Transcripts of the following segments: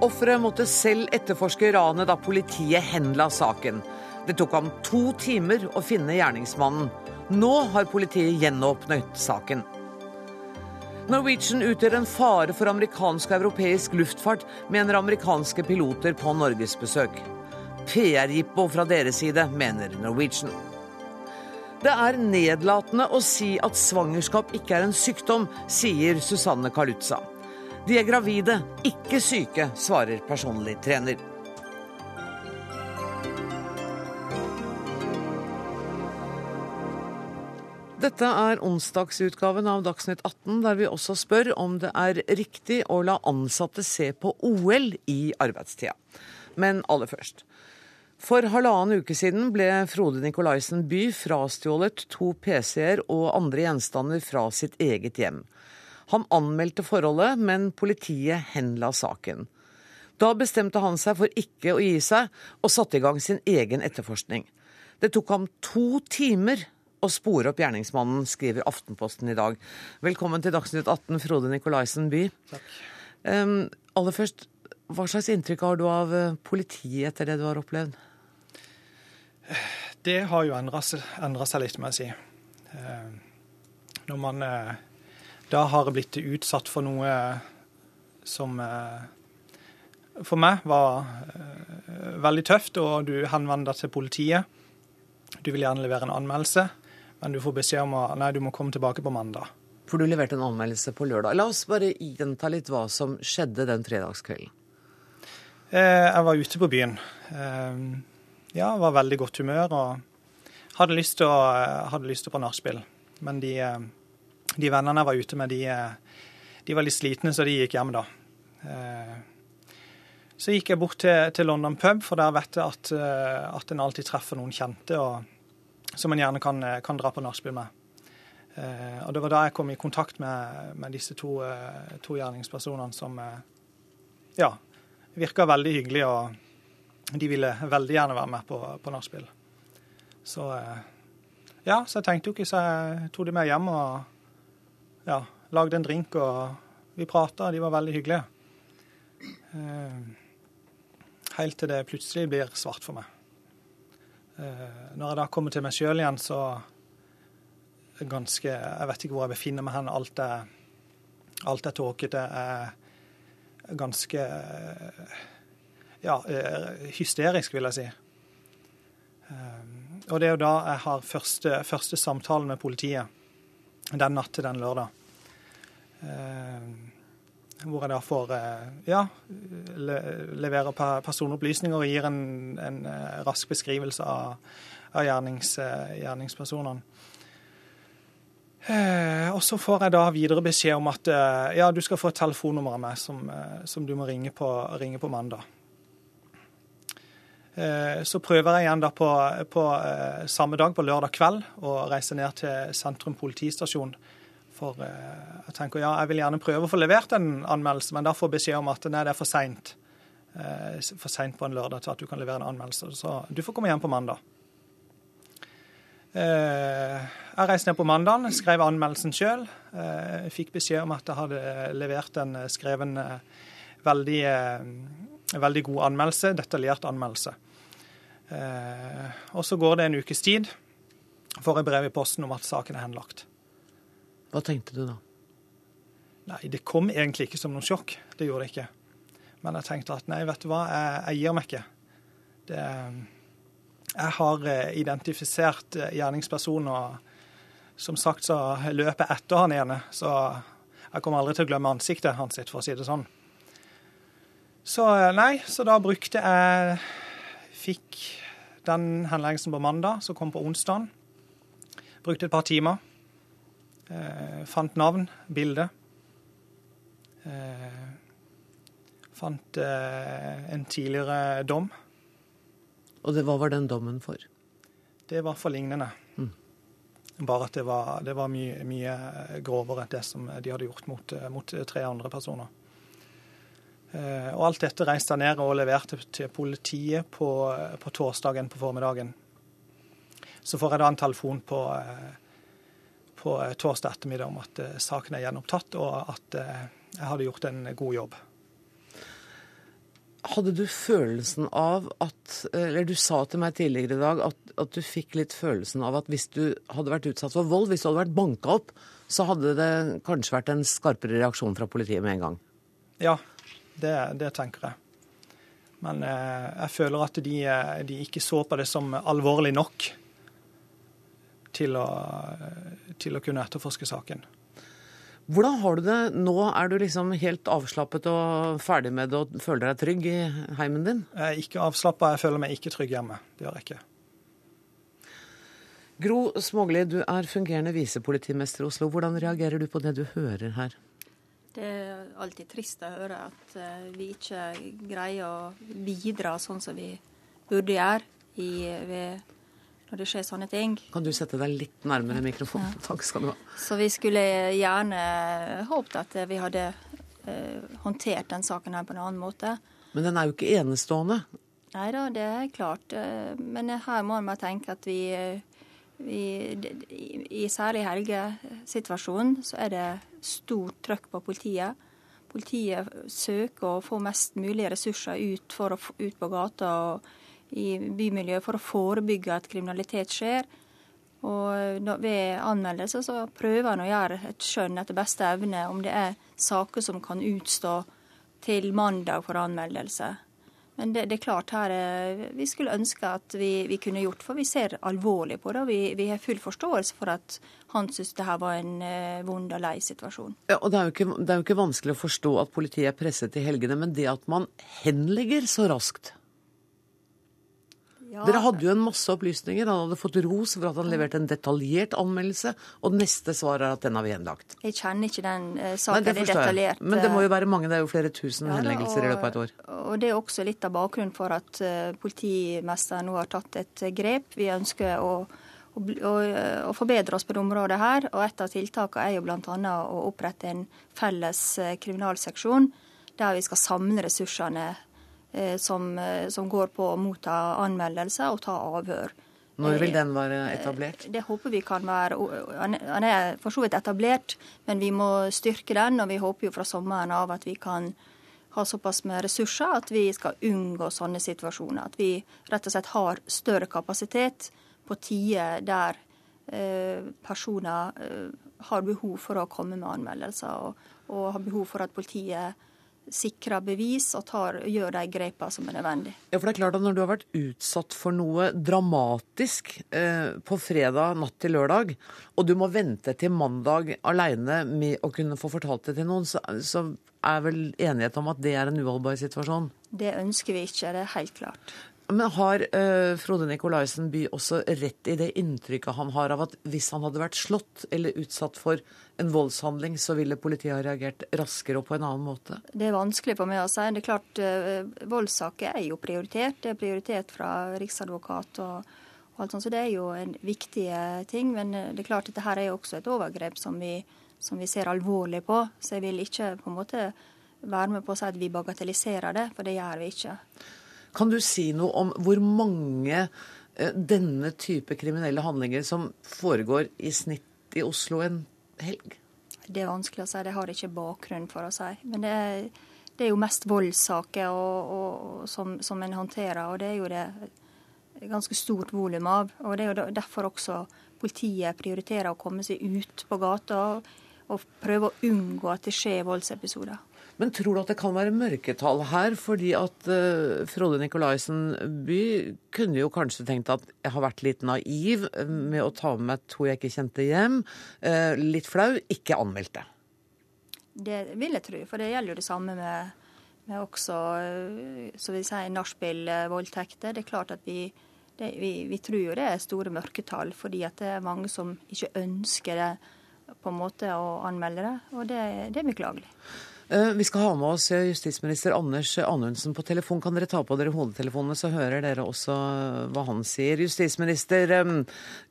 Offeret måtte selv etterforske ranet da politiet henla saken. Det tok ham to timer å finne gjerningsmannen. Nå har politiet gjenåpnet saken. Norwegian utgjør en fare for amerikansk og europeisk luftfart, mener amerikanske piloter på norgesbesøk. PR-jippo fra deres side, mener Norwegian. Det er nedlatende å si at svangerskap ikke er en sykdom, sier Susanne Kalutza. De er gravide, ikke syke, svarer personlig trener. Dette er onsdagsutgaven av Dagsnytt 18, der vi også spør om det er riktig å la ansatte se på OL i arbeidstida. Men aller først. For halvannen uke siden ble Frode Nikolaisen By frastjålet to PC-er og andre gjenstander fra sitt eget hjem. Han anmeldte forholdet, men politiet henla saken. Da bestemte han seg for ikke å gi seg, og satte i gang sin egen etterforskning. Det tok ham to timer å spore opp gjerningsmannen, skriver Aftenposten i dag. Velkommen til Dagsnytt 18, Frode Nikolaisen By. Takk. Um, aller først, hva slags inntrykk har du av eh, politiet etter det du har opplevd? Det har jo endra seg, litt, må jeg si. Når man uh, da har jeg blitt utsatt for noe som uh, for meg var veldig tøft, og du henvender deg til politiet. Du vil gjerne levere en anmeldelse men du får beskjed om at nei, du må komme tilbake på mandag. For du leverte en anmeldelse på lørdag. La oss bare gjenta litt hva som skjedde den fredagskvelden. Eh, jeg var ute på byen. Eh, ja, var veldig godt humør og hadde lyst til å, hadde lyst til å på nachspiel. Men de, eh, de, vennene jeg var ute med, de, de, var litt slitne, så de gikk hjem da. Så gikk jeg bort til, til London pub, for der vet jeg at, at en alltid treffer noen kjente. og som en gjerne kan, eh, kan dra på nachspiel med. Eh, og Det var da jeg kom i kontakt med, med disse to, eh, to, gjerningspersonene som eh, ja, virka veldig hyggelige, og de ville veldig gjerne være med på, på nachspiel. Så eh, ja, så jeg tenkte jo ikke, så jeg tok de med hjem og ja, lagde en drink, og vi prata, de var veldig hyggelige. Eh, helt til det plutselig blir svart for meg. Eh, når jeg da kommer til meg sjøl igjen, så ganske Jeg vet ikke hvor jeg befinner meg hen. Alt er, alt er tåkete. er ganske ja, eh, hysterisk, vil jeg si. Og det er jo da jeg har første, første samtalen med politiet. Den natt til den lørdag hvor jeg da får eh, ja, levere personopplysninger og gir en, en eh, rask beskrivelse av, av gjernings, eh, gjerningspersonene. Og så får jeg da videre beskjed om at ja, du skal få et telefonnummer av meg som, som du må ringe på, ringe på, mandag. Så prøver jeg igjen da på, på samme dag, på lørdag kveld, å reise ned til Sentrum politistasjon for eh, jeg tenker ja, jeg vil gjerne prøve å få levert en anmeldelse, men da får beskjed om at nei, det er for seint. Eh, for seint på en lørdag til at du kan levere en anmeldelse. Så du får komme hjem på mandag. Eh, jeg reiste ned på mandag, skrev anmeldelsen sjøl. Fikk beskjed om at jeg hadde levert en skreven veldig, veldig god anmeldelse, detaljert anmeldelse. Og så går det en ukes tid, får jeg brev i posten om at saken er henlagt. Hva tenkte du da? Nei, det kom egentlig ikke som noe sjokk. Det gjorde det ikke. Men jeg tenkte at nei, vet du hva, jeg, jeg gir meg ikke. Det, jeg har eh, identifisert gjerningspersonen, og Som sagt så løper jeg etter han ene, så jeg kommer aldri til å glemme ansiktet hans, sitt, for å si det sånn. Så eh, nei, så da brukte jeg Fikk den henleggelsen på mandag, som kom på onsdag. Brukte et par timer. Eh, fant navn, bilde. Eh, fant eh, en tidligere dom. Og det, hva var den dommen for? Det var for lignende. Mm. Bare at det var, det var mye, mye, grovere enn det som de hadde gjort mot, mot tre andre personer. Eh, og alt dette reiste jeg ned og leverte til politiet på, på torsdagen på formiddagen. Så får jeg da en telefon på eh, på eh, torsdag ettermiddag om at eh, saken er gjenopptatt, og at eh, jeg hadde gjort en god jobb. hadde du følelsen av at Eller du sa til meg tidligere i dag at, at, du fikk litt følelsen av at hvis du hadde vært utsatt for vold, hvis du hadde vært banka opp, så hadde det kanskje vært en skarpere reaksjon fra politiet med en gang? Ja, det, det tenker jeg. Men jeg føler at de, de, ikke så på det som alvorlig nok til å, til å kunne etterforske saken. Hvordan har du det nå? Er du liksom helt avslappet og ferdig med det og føler deg trygg i heimen din? Jeg er ikke avslappa, jeg føler meg ikke trygg hjemme. Det gjør jeg ikke. Gro Smågli, du er fungerende visepolitimester i Oslo. Hvordan reagerer du på det du hører her? Det er alltid trist å høre at eh, vi ikke greier å bidra sånn som vi burde gjøre i, ved, når det skjer sånne ting. Kan du sette deg litt nærmere mikrofonen? Ja. Takk skal du ha. Så vi skulle gjerne håpet at vi hadde eh, håndtert den saken her på en annen måte. Men den er jo ikke enestående? Nei da, det er klart. Eh, men her må man tenke at vi vi i, i særlig helgesituasjonen så er det stort trøkk på politiet. Politiet søker å få mest mulig ressurser ut, for å, ut på gata og i bymiljøet for å forebygge at kriminalitet skjer. Og ved anmeldelse så prøver en å gjøre et skjønn etter beste evne om det er saker som kan utstå til mandag for anmeldelse. Men det, det, er klart her eh, vi skulle ønske at vi, vi, kunne gjort, for vi ser alvorlig på det. og Vi, vi har full forståelse for at han syntes det her var en uh, vond og lei situasjon. Ja, og det er, ikke, det er, jo ikke, vanskelig å forstå at politiet er presset i helgene, men det at man henlegger så raskt ja. Dere hadde jo en masse opplysninger. Han hadde fått ros for at han leverte en detaljert anmeldelse, og neste svar er at den har vi henlagt. Jeg kjenner ikke den uh, saken Nei, detaljert. Men det må jo være mange, det er jo flere tusen ja, henleggelser i løpet av et år. Og det er også litt av bakgrunnen for at uh, politimesteren nå har tatt et grep. Vi ønsker å å, forbedre oss på det området her. Og et av tiltakene er jo bl.a. å opprette en felles eh, kriminalseksjon der vi skal samle ressursene Eh, som, eh, som, går på å motta anmeldelser og ta avhør. Når vil den være etablert? Det håper vi kan være Den er for så vidt etablert, men vi må styrke den. Og vi håper jo fra sommeren av at vi kan ha såpass med ressurser at vi skal unngå sånne situasjoner. At vi rett og slett har større kapasitet på tider der eh, personer har behov for å komme med anmeldelser, og, og har behov for at politiet sikrer bevis og tar, gjør de grepene som er nødvendig. Ja, for det er klart at Når du har vært utsatt for noe dramatisk eh, på fredag natt til lørdag, og du må vente til mandag alene med å kunne få fortalt det til noen, så, så er vel enighet om at det er en uholdbar situasjon? Det ønsker vi ikke, det er helt klart. Men har uh, Frode Nikolaisen By også rett i det inntrykket han har av at hvis han hadde vært slått eller utsatt for en voldshandling, så ville politiet ha reagert raskere og på en annen måte? Det er vanskelig for meg å si. Det er klart, uh, Voldssaker er jo prioritert. Det er prioritert fra riksadvokat og, og alt sånt, så det er jo en viktig eh, ting. Men det er klart dette er jo også et overgrep som vi, som vi ser alvorlig på. Så jeg vil ikke på en måte være med på å si at vi bagatelliserer det, for det gjør vi ikke. Kan du si noe om hvor mange eh, denne type kriminelle handlinger som foregår i snitt i Oslo en helg? Det er vanskelig å si, det har ikke bakgrunn for å si. Men det er, det er jo mest voldssaker og, og, som, som en håndterer, og det er jo det ganske stort volum av. Og Det er jo derfor også politiet prioriterer å komme seg ut på gata og, og prøve å unngå at det skjer voldsepisoder. Men tror du at det kan være mørketall her? Fordi at uh, Frode Nikolaisen By kunne jo kanskje tenkt at jeg har vært litt naiv med å ta med meg to jeg ikke kjente hjem. Uh, litt flau. Ikke anmeldt det. Vil jeg tro, for det gjelder jo det samme med, med også så vil si, nachspiel-voldtekter. Det er klart at vi, det, vi, vi, tror jo det er store mørketall, fordi at det er mange som ikke ønsker det på en måte å anmelde det, og det, det er beklagelig. Eh, vi skal ha med oss justisminister Anders Anundsen på telefon. Kan dere ta på dere hodetelefonene, så hører dere også hva han sier. Justisminister, eh,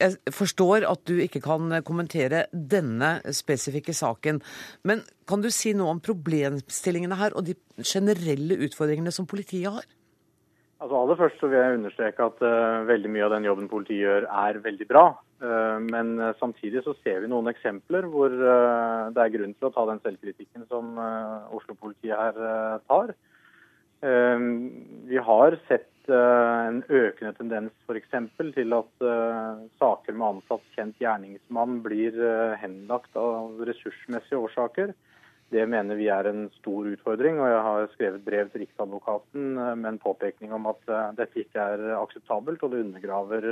jeg forstår at du ikke kan kommentere denne spesifikke saken. Men kan du si noe om problemstillingene her og de generelle utfordringene som politiet har? Altså Aller først så vil jeg understreke at uh, veldig mye av den jobben politiet gjør, er veldig bra. Uh, men uh, samtidig så ser vi noen eksempler hvor det er grunn til å ta den selvkritikken som Oslo-politiet her tar. Vi har sett en økende tendens f.eks. til at saker med ansatt kjent gjerningsmann blir henlagt av ressursmessige årsaker. Det mener vi er en stor utfordring, og jeg har skrevet brev til Riksadvokaten med en påpekning om at dette ikke er akseptabelt, og det undergraver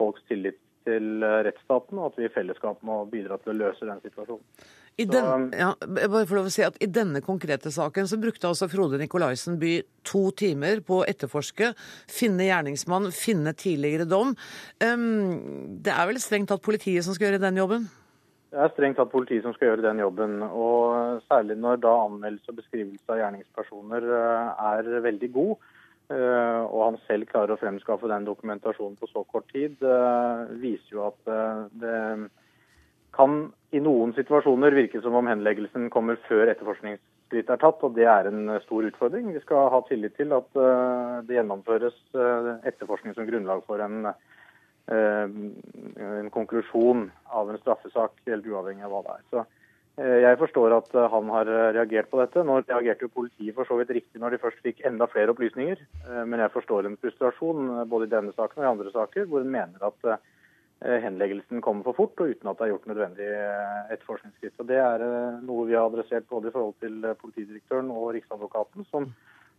folks tillit til rettsstaten, og at vi i fellesskap må bidra til å løse den situasjonen. I, den, ja, bare for lov å si at I denne konkrete saken så brukte altså Frode Nikolaisen by to timer på å etterforske, finne gjerningsmann, finne tidligere dom. Det er vel strengt tatt politiet som skal gjøre den jobben? Det er strengt tatt politiet som skal gjøre den jobben. og Særlig når da anmeldelse og beskrivelse av gjerningspersoner eh, er veldig god, eh, og han selv klarer å fremskaffe den dokumentasjonen på så kort tid, eh, viser jo at det kan i noen situasjoner virke som om henleggelsen kommer før etterforskningsskritt er tatt, og det er en stor utfordring. Vi skal ha tillit til at eh, det gjennomføres eh, etterforskning som grunnlag for en, eh, en konklusjon av en straffesak, helt uavhengig av hva det er. Så jeg forstår at han har reagert på dette. Nå reagerte jo politiet for så vidt riktig når de først fikk enda flere opplysninger. Men jeg forstår en frustrasjon både i denne saken og i andre saker, hvor en mener at Eh, henleggelsen kommer for fort, og uten at det er gjort nødvendig eh, etterforskningsskritt. Og Det er eh, noe vi har adressert både i forhold til politidirektøren og Riksadvokaten, som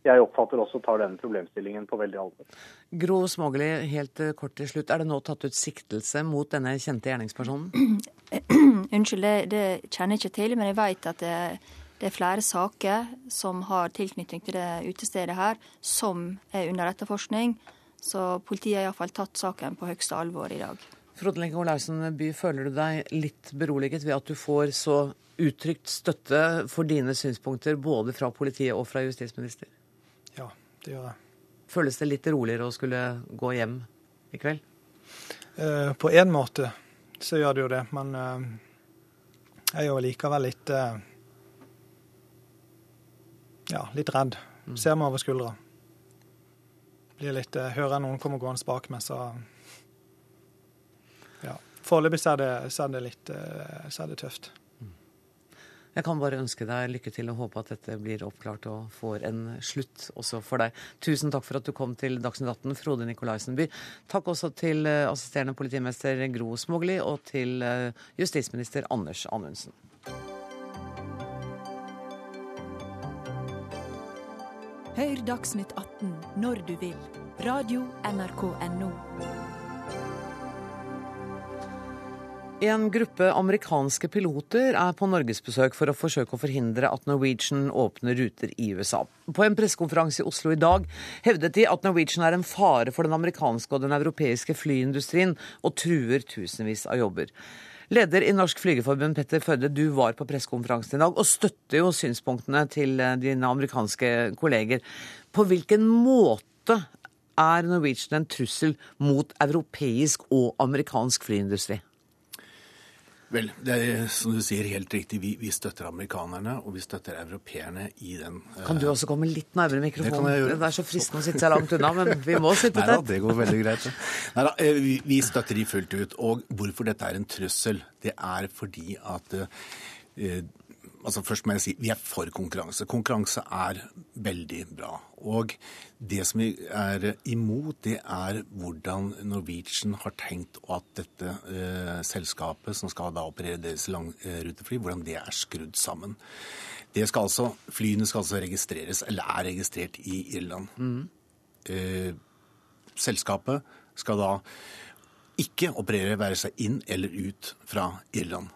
jeg oppfatter også tar denne problemstillingen på veldig alvor. Gro Smogli, helt kort til slutt. Er det nå tatt ut siktelse mot denne kjente gjerningspersonen? Unnskyld, det, det kjenner jeg ikke til, men jeg vet at det, det er flere saker som har tilknytning til det utestedet her, som er under etterforskning. Så politiet har iallfall tatt saken på høyeste alvor i dag. Frode Lenke Olaussen By, føler du deg litt beroliget ved at du får så uttrykt støtte for dine synspunkter både fra politiet og fra justisminister? Ja, det gjør jeg. Føles det litt roligere å skulle gå hjem i kveld? Eh, på en måte så gjør det jo det, men eh, jeg er jo likevel litt eh, Ja, litt redd. Mm. Ser meg over skuldra. Blir litt, eh, hører noen komme gående bak meg, så ja. Foreløpig så, så, er det litt eh, så er det tøft. Jeg kan bare ønske deg lykke til og håpe at dette blir oppklart og får en slutt også for deg. Tusen takk for at du kom til Dagsnytt 18, Frode Nikolaisenby. Takk også til eh, assisterende politimester Gro Smogli og til eh, justisminister Anders Anundsen. Hør Dagsnytt 18 når du vil. Radio NRK Radio.nrk.no. En gruppe amerikanske piloter er på norgesbesøk for å forsøke å forhindre at Norwegian åpner ruter i USA. På en pressekonferanse i Oslo i dag hevdet de at Norwegian er en fare for den amerikanske og den europeiske flyindustrien, og truer tusenvis av jobber. Leder i Norsk Flygerforbund, Petter Førde, du var på pressekonferansen i dag og støtter jo synspunktene til eh, dine amerikanske kolleger. På hvilken måte er Norwegian en trussel mot europeisk og amerikansk flyindustri? Vel, det er som du sier helt riktig. Vi, vi støtter amerikanerne, og vi støtter europeerne i den uh... Kan du også komme litt nærmere mikrofonen? Det, det er så fristende å sitte seg langt unna, men vi må sitte tett. Nei da, det går veldig greit. Neida, eh, vi, vi, støtter de fullt ut. Og hvorfor dette er en trussel, det er fordi at uh, altså Først må jeg si vi er for konkurranse. Konkurranse er veldig bra. Og det som vi er imot, det er hvordan Norwegian har tenkt at dette eh, selskapet, som skal da operere deres langrutefly, hvordan det er skrudd sammen. Det skal altså, Flyene skal altså registreres, eller er registrert i Irland. Mm. Eh, selskapet skal da ikke operere være seg inn eller ut fra Irland.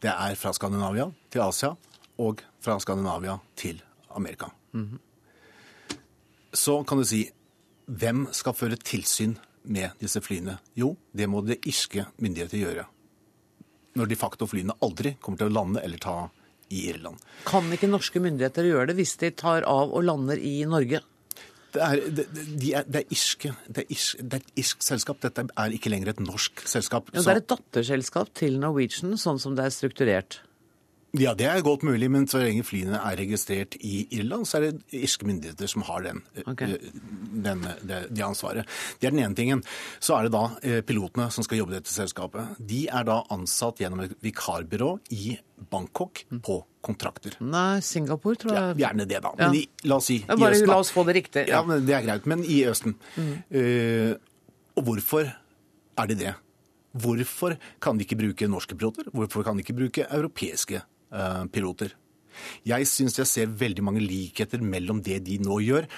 Det er fra Skandinavia til Asia og fra Skandinavia til Amerika. Mm -hmm. Så kan du si hvem skal føre tilsyn med disse flyene? Jo, det må det irske myndigheter gjøre. Når de facto flyene aldri kommer til å lande eller ta i Irland. Kan ikke norske myndigheter gjøre det hvis de tar av og lander i Norge? Det er, det, de er, det, er irske, det, er irsk, det er et irsk selskap. Dette er ikke lenger et norsk selskap. Ja, det er et datterselskap til Norwegian, sånn som det er strukturert? Ja, det er godt mulig, men så lenge flyene er registrert i Irland, så er det irske myndigheter som har den, Okay. den, det, det ansvaret. Det er den ene tingen. Så er det da eh, pilotene som skal jobbe i dette selskapet. De er da ansatt gjennom et vikarbyrå i Bangkok på kontrakter. Nei, Singapore, tror Ja, jeg. gjerne det, da. Ja. Men i, la oss si Ja, i bare Østen, da. la oss få det riktig. Ja, Ja. men Det er greit. Men i Østen. Eh, og hvorfor er de det? Hvorfor kan de ikke bruke norske piloter? Hvorfor kan de ikke bruke europeiske eh, piloter? Jeg syns jeg ser veldig mange likheter mellom det de nå gjør,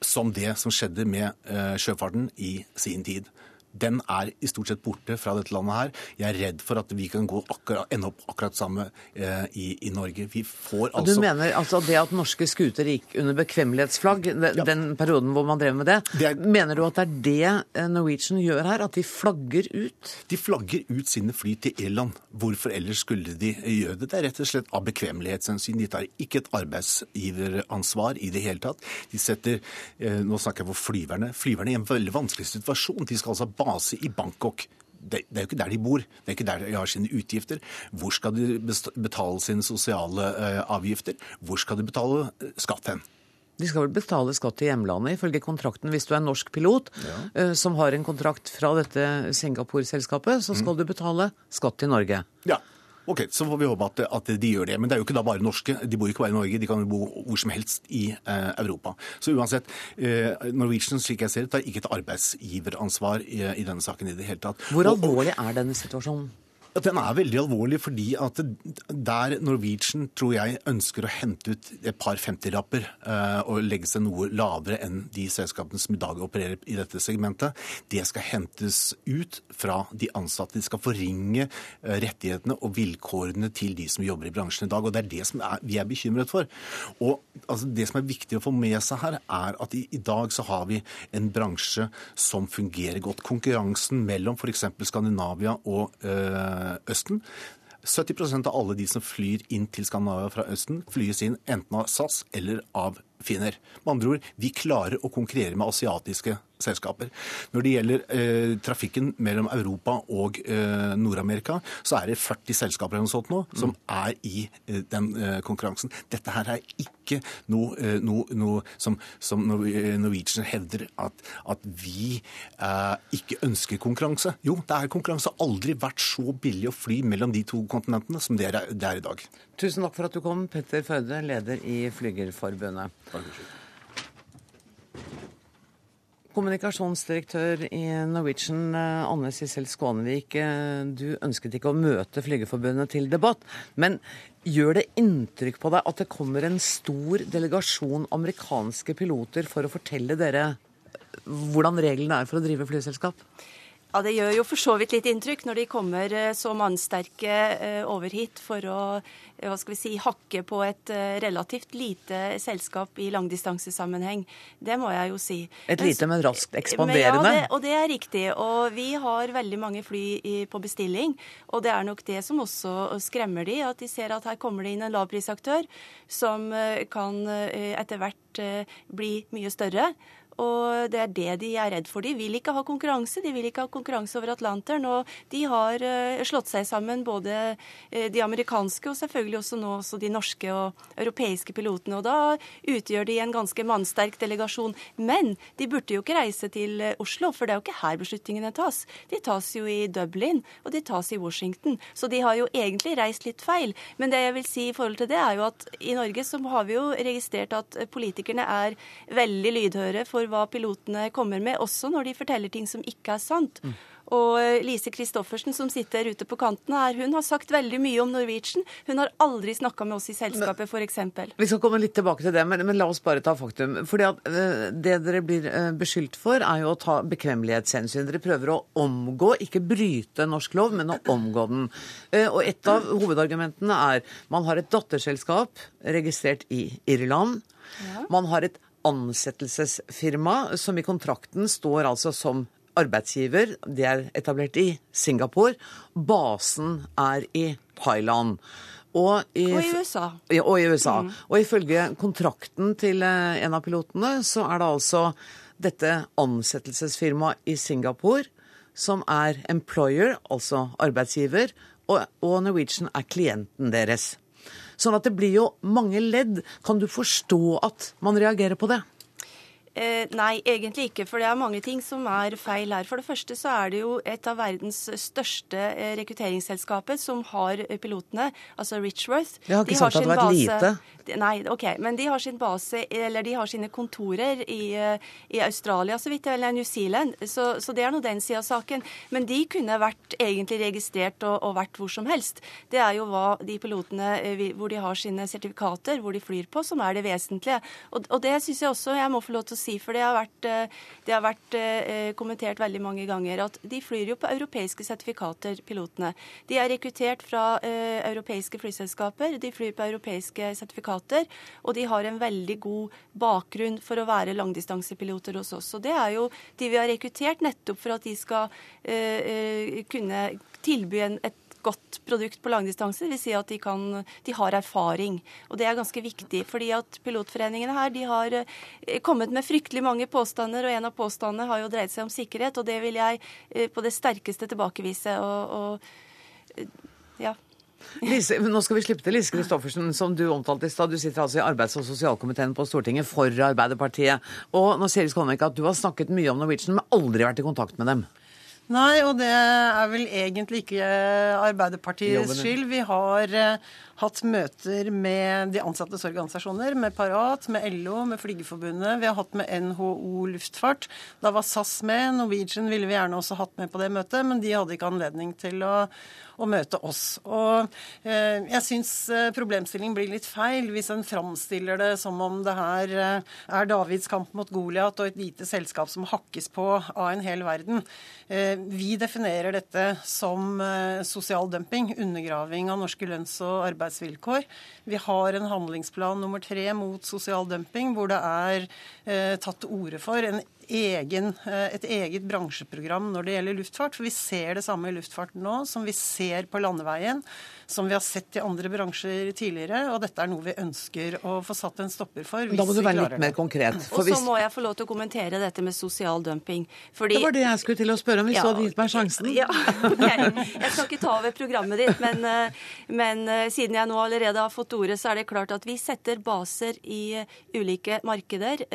som det som skjedde med eh, sjøfarten i sin tid. Den er i stort sett borte fra dette landet her. Jeg er redd for at vi kan gå akkurat, ende opp akkurat samme eh, i, i Norge. Vi får altså Du mener altså det at norske skuter gikk under bekvemmelighetsflagg, de- Ja. den perioden hvor man drev med det, Det er- mener du at det er det eh, Norwegian gjør her? At de flagger ut? De flagger ut sine fly til Irland. Hvorfor ellers skulle de gjøre det? Det er rett og slett av bekvemmelighetshensyn. De tar ikke et arbeidsgiveransvar i det hele tatt. De setter, eh, nå snakker jeg for flyverne, flyverne er i en veldig vanskelig situasjon. De skal altså base i Bangkok. Det, det er jo ikke der de bor, det er ikke der de har sine utgifter. Hvor skal de betale sine sosiale uh, avgifter? Hvor skal de betale eh, skatt hen? De skal vel betale skatt til hjemlandet, ifølge kontrakten. Hvis du er norsk pilot eh, som har en kontrakt fra dette Singapore-selskapet, så Mm. skal du betale skatt til Norge. Ja, ok, så får vi håpe at, at de gjør det. Men det er jo ikke da bare norske. De bor ikke bare i Norge, de kan jo bo hvor som helst i eh, Europa. Så uansett, eh, Norwegian slik jeg ser det, tar ikke et arbeidsgiveransvar i, i denne saken i det hele tatt. Hvor alvorlig er denne situasjonen? Den er veldig alvorlig fordi at der Norwegian tror jeg ønsker å hente ut et par 50-lapper eh, og legge seg noe lavere enn de selskapene som i dag opererer i dette segmentet, det skal hentes ut fra de ansatte. De skal forringe eh, rettighetene og vilkårene til de som jobber i bransjen i dag. og Det er det som er, vi er bekymret for. Og altså, Det som er viktig å få med seg her, er at i, i dag så har vi en bransje som fungerer godt. Konkurransen mellom f.eks. Skandinavia og eh, Østen 70 av alle de som flyr inn til Skandinavia fra Østen, flyes inn enten av SAS eller av Finner. Med andre ord, vi klarer å konkurrere med asiatiske selskaper. Når det gjelder eh, trafikken mellom Europa og eh, Nord-Amerika, så er det 40 selskaper eller noe sånt nå som er i eh, den eh, konkurransen. Dette her er ikke noe, eh, noe, noe som, som eh, Norwegian hevder at, at vi eh, ikke ønsker konkurranse. Jo, det er konkurranse. Har aldri vært så billig å fly mellom de to kontinentene som det er, det er i dag. Tusen takk for at du kom, Petter Førde, leder i Flygerforbundet. Kommunikasjonsdirektør i Norwegian, eh, Anne Sissel Skånevik. eh, Du ønsket ikke å møte Flygerforbundet til debatt, men gjør det inntrykk på deg at det kommer en stor delegasjon amerikanske piloter for å fortelle dere hvordan reglene er for å drive flyselskap? Ja, Det gjør jo for så vidt litt inntrykk når de kommer eh, så mannsterke eh, over hit for å eh, hva skal vi si, hakke på et relativt lite selskap i langdistansesammenheng. Det må jeg jo si. Et lite, men raskt Men ekspanderende. Ja, det, og det er riktig. Og vi har veldig mange fly i, på bestilling. Og det er nok det som også skremmer de, at de ser at her kommer det inn en lavprisaktør som kan etter hvert bli mye større. Og det er det de er redd for. De vil ikke ha konkurranse. De vil ikke ha konkurranse over Atlanteren. Og de har eh, slått seg sammen, både eh, de amerikanske og selvfølgelig også nå også de norske og europeiske pilotene. Og da utgjør de en ganske mannsterk delegasjon. Men de burde jo ikke reise til eh, Oslo, for det er jo ikke her beslutningene tas. De tas jo i Dublin, og de tas i Washington. Så de har jo egentlig reist litt feil. Men det jeg vil si i forhold til det, er jo at i Norge så har vi jo registrert at politikerne er veldig lydhøre for hva pilotene kommer med, også når de forteller ting som ikke er sant. Og eh, Lise Christoffersen, som sitter ute på kanten her, hun har sagt veldig mye om Norwegian. Hun har aldri snakka med oss i selskapet, f.eks. Vi skal komme litt tilbake til det, men, men la oss bare ta faktum. Fordi at eh, Det dere blir eh, beskyldt for, er jo å ta bekvemmelighetshensyn. Dere prøver å omgå, ikke bryte norsk lov, men å omgå den. Og Et av hovedargumentene er man har et datterselskap registrert i Irland. Man har et ansettelsesfirma som i kontrakten står altså som arbeidsgiver. Det er etablert i Singapore. Basen er i Thailand. Og i, Og i USA. ja, og i USA. Og ifølge kontrakten til eh, en av pilotene, så er det altså dette ansettelsesfirmaet i Singapore som er employer, altså arbeidsgiver, og, og Norwegian er klienten deres. Sånn at det blir jo mange ledd. Kan du forstå at man reagerer på det? Eh, nei, egentlig ikke. For det er mange ting som er feil her. For det første så er det jo et av verdens største eh, rekrutteringsselskaper som har pilotene, altså Richworth. Jeg har ikke sagt at det var et lite. Nei, OK. Men de har sin base, eller de har sine kontorer i, eh, i Australia, så vidt jeg eller New Zealand. Så, så det er nå den sida av saken. Men de kunne vært egentlig registrert og, og, vært hvor som helst. Det er jo hva de pilotene eh, hvor de har sine sertifikater, hvor de flyr på, som er det vesentlige. Og, og det syns jeg også jeg må få lov til å si, for det har vært, eh, det har vært kommentert veldig mange ganger, at de flyr jo på europeiske sertifikater, pilotene. De er rekruttert fra europeiske flyselskaper, de flyr på europeiske sertifikater piloter, og de har en veldig god bakgrunn for å være langdistansepiloter hos oss. Og det er jo de vi har rekruttert nettopp for at de skal uh, kunne tilby en, et godt produkt på langdistanse. Det vil si at de, kan, de, har erfaring. Og det er ganske viktig. fordi at pilotforeningene her de har kommet med fryktelig mange påstander, og en av påstandene har jo dreid seg om sikkerhet, og det vil jeg på det sterkeste tilbakevise. og, og ja. Lise, nå skal vi slippe til Lise Christoffersen, som du omtalte i stad. Du sitter altså i arbeids- og sosialkomiteen på Stortinget for Arbeiderpartiet. Og nå sier Skolmek at du har snakket mye om Norwegian, men aldri vært i kontakt med dem. Nei, og det er vel egentlig ikke Arbeiderpartiets skyld. Vi har uh, hatt møter med de ansattes organisasjoner, med Parat, med LO, med Flygerforbundet. Vi har hatt med NHO Luftfart. Da var SAS med. Norwegian ville vi gjerne også hatt med på det møtet, men de hadde ikke anledning til å å møte oss. Og eh, jeg syns eh, problemstillingen blir litt feil hvis en framstiller det som om det her eh, er Davids kamp mot Goliat og et lite selskap som hakkes på av en hel verden. Vi definerer dette som sosial dumping, undergraving av norske lønns- og arbeidsvilkår. Vi har en handlingsplan nummer tre mot sosial dumping, hvor det er tatt til orde for en egen, eh, et eget bransjeprogram når det gjelder luftfart. For vi ser det samme i luftfarten nå som vi ser på landeveien som vi har sett i andre bransjer tidligere. Og dette er noe vi ønsker å få satt en stopper for. da må du være litt mer konkret. og så må jeg få lov til å kommentere dette med sosial dumping. Fordi... Det var det jeg skulle til å spørre om, hvis ja, du hadde gitt meg sjansen. Ja, okay. Jeg skal ikke ta over programmet ditt, men, eh, men, eh, siden jeg nå allerede har fått ordet, så er det klart at vi setter baser i ulike markeder.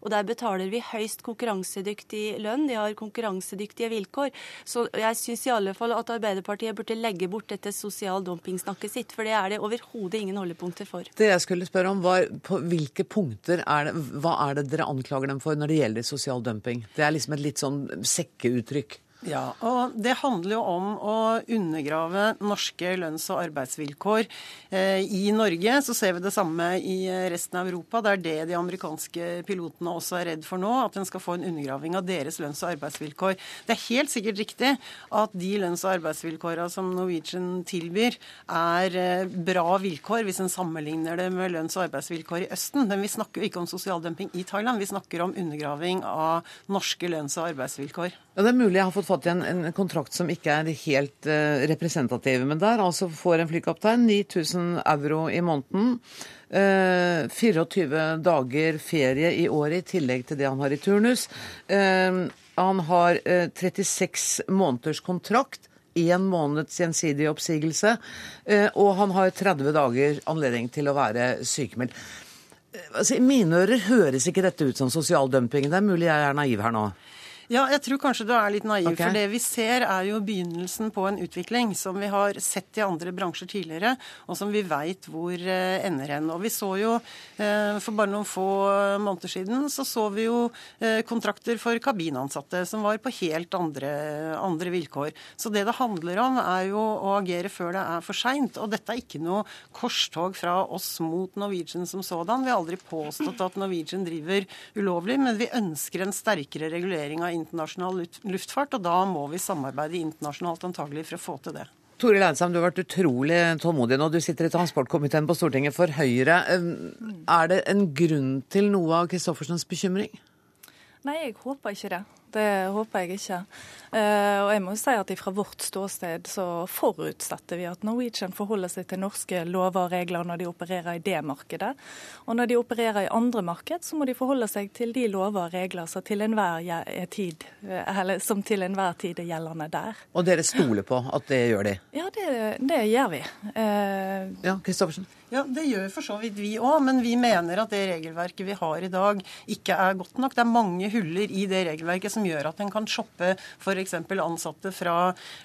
Og der betaler vi høyst konkurransedyktig lønn. De har konkurransedyktige vilkår. Så jeg syns i alle fall at Arbeiderpartiet burde legge bort dette sosial dumping-snakket sitt, for det er det overhodet ingen holdepunkter for. Det jeg skulle spørre om var på hvilke punkter er det, hva er det dere anklager dem for når det gjelder sosial dumping? Det er liksom et litt sånn sekkeuttrykk. Ja, og Det handler jo om å undergrave norske lønns- og arbeidsvilkår. Eh, I Norge så ser vi det samme i resten av Europa. Det er det de amerikanske pilotene også er redd for nå. At en skal få en undergraving av deres lønns- og arbeidsvilkår. Det er helt sikkert riktig at de lønns- og arbeidsvilkåra som Norwegian tilbyr, er eh, bra vilkår hvis en sammenligner det med lønns- og arbeidsvilkår i Østen. Men vi snakker jo ikke om sosial dumping i Thailand. Vi snakker om undergraving av norske lønns- og arbeidsvilkår. Ja, Det er mulig jeg har fått fått en, en kontrakt som ikke er helt uh, representativ. Men der altså får en flykaptein 9000 euro i måneden. Uh, eh, 24 dager ferie i året i tillegg til det han har i turnus. Uh, han har 36 måneders kontrakt. Én måneds gjensidig oppsigelse. og han har 30 dager anledning til å være sykemeldt. Altså, I mine ører høres ikke dette ut som sosial dumping. Det er mulig jeg er naiv her nå. Ja, jeg tror kanskje du er litt naiv. Okay. For det vi ser er jo begynnelsen på en utvikling som vi har sett i andre bransjer tidligere, og som vi veit hvor eh, ender hen. Og vi så jo eh, for bare noen få måneder siden så så vi jo eh, kontrakter for kabinansatte som var på helt andre, andre vilkår. Så det det handler om, er jo å agere før det er for seint. Og dette er ikke noe korstog fra oss mot Norwegian som sådan. Vi har aldri påstått at Norwegian driver ulovlig, men vi ønsker en sterkere regulering av internasjonal luftfart, og da må vi samarbeide internasjonalt antagelig for å få til det. Tore Leinsheim, du har vært utrolig tålmodig nå. Du sitter i transportkomiteen på Stortinget for Høyre. Er det en grunn til noe av Christoffersens bekymring? Nei, jeg håper ikke det. Det håper jeg ikke. Eh, og jeg må jo si at Fra vårt ståsted så forutsetter vi at Norwegian forholder seg til norske lover og regler når de opererer i det markedet. Og når de opererer i andre marked, så må de forholde seg til de lover og regler som til enhver tid, eller, som til enhver tid er gjeldende der. Og dere stoler på at det gjør de? Ja, det, det gjør vi. Eh... Ja, Kristoffersen? Ja, Det gjør for så vidt vi òg, men vi mener at det regelverket vi har i dag, ikke er godt nok. Det er mange huller i det regelverket som gjør at en kan shoppe f.eks. ansatte fra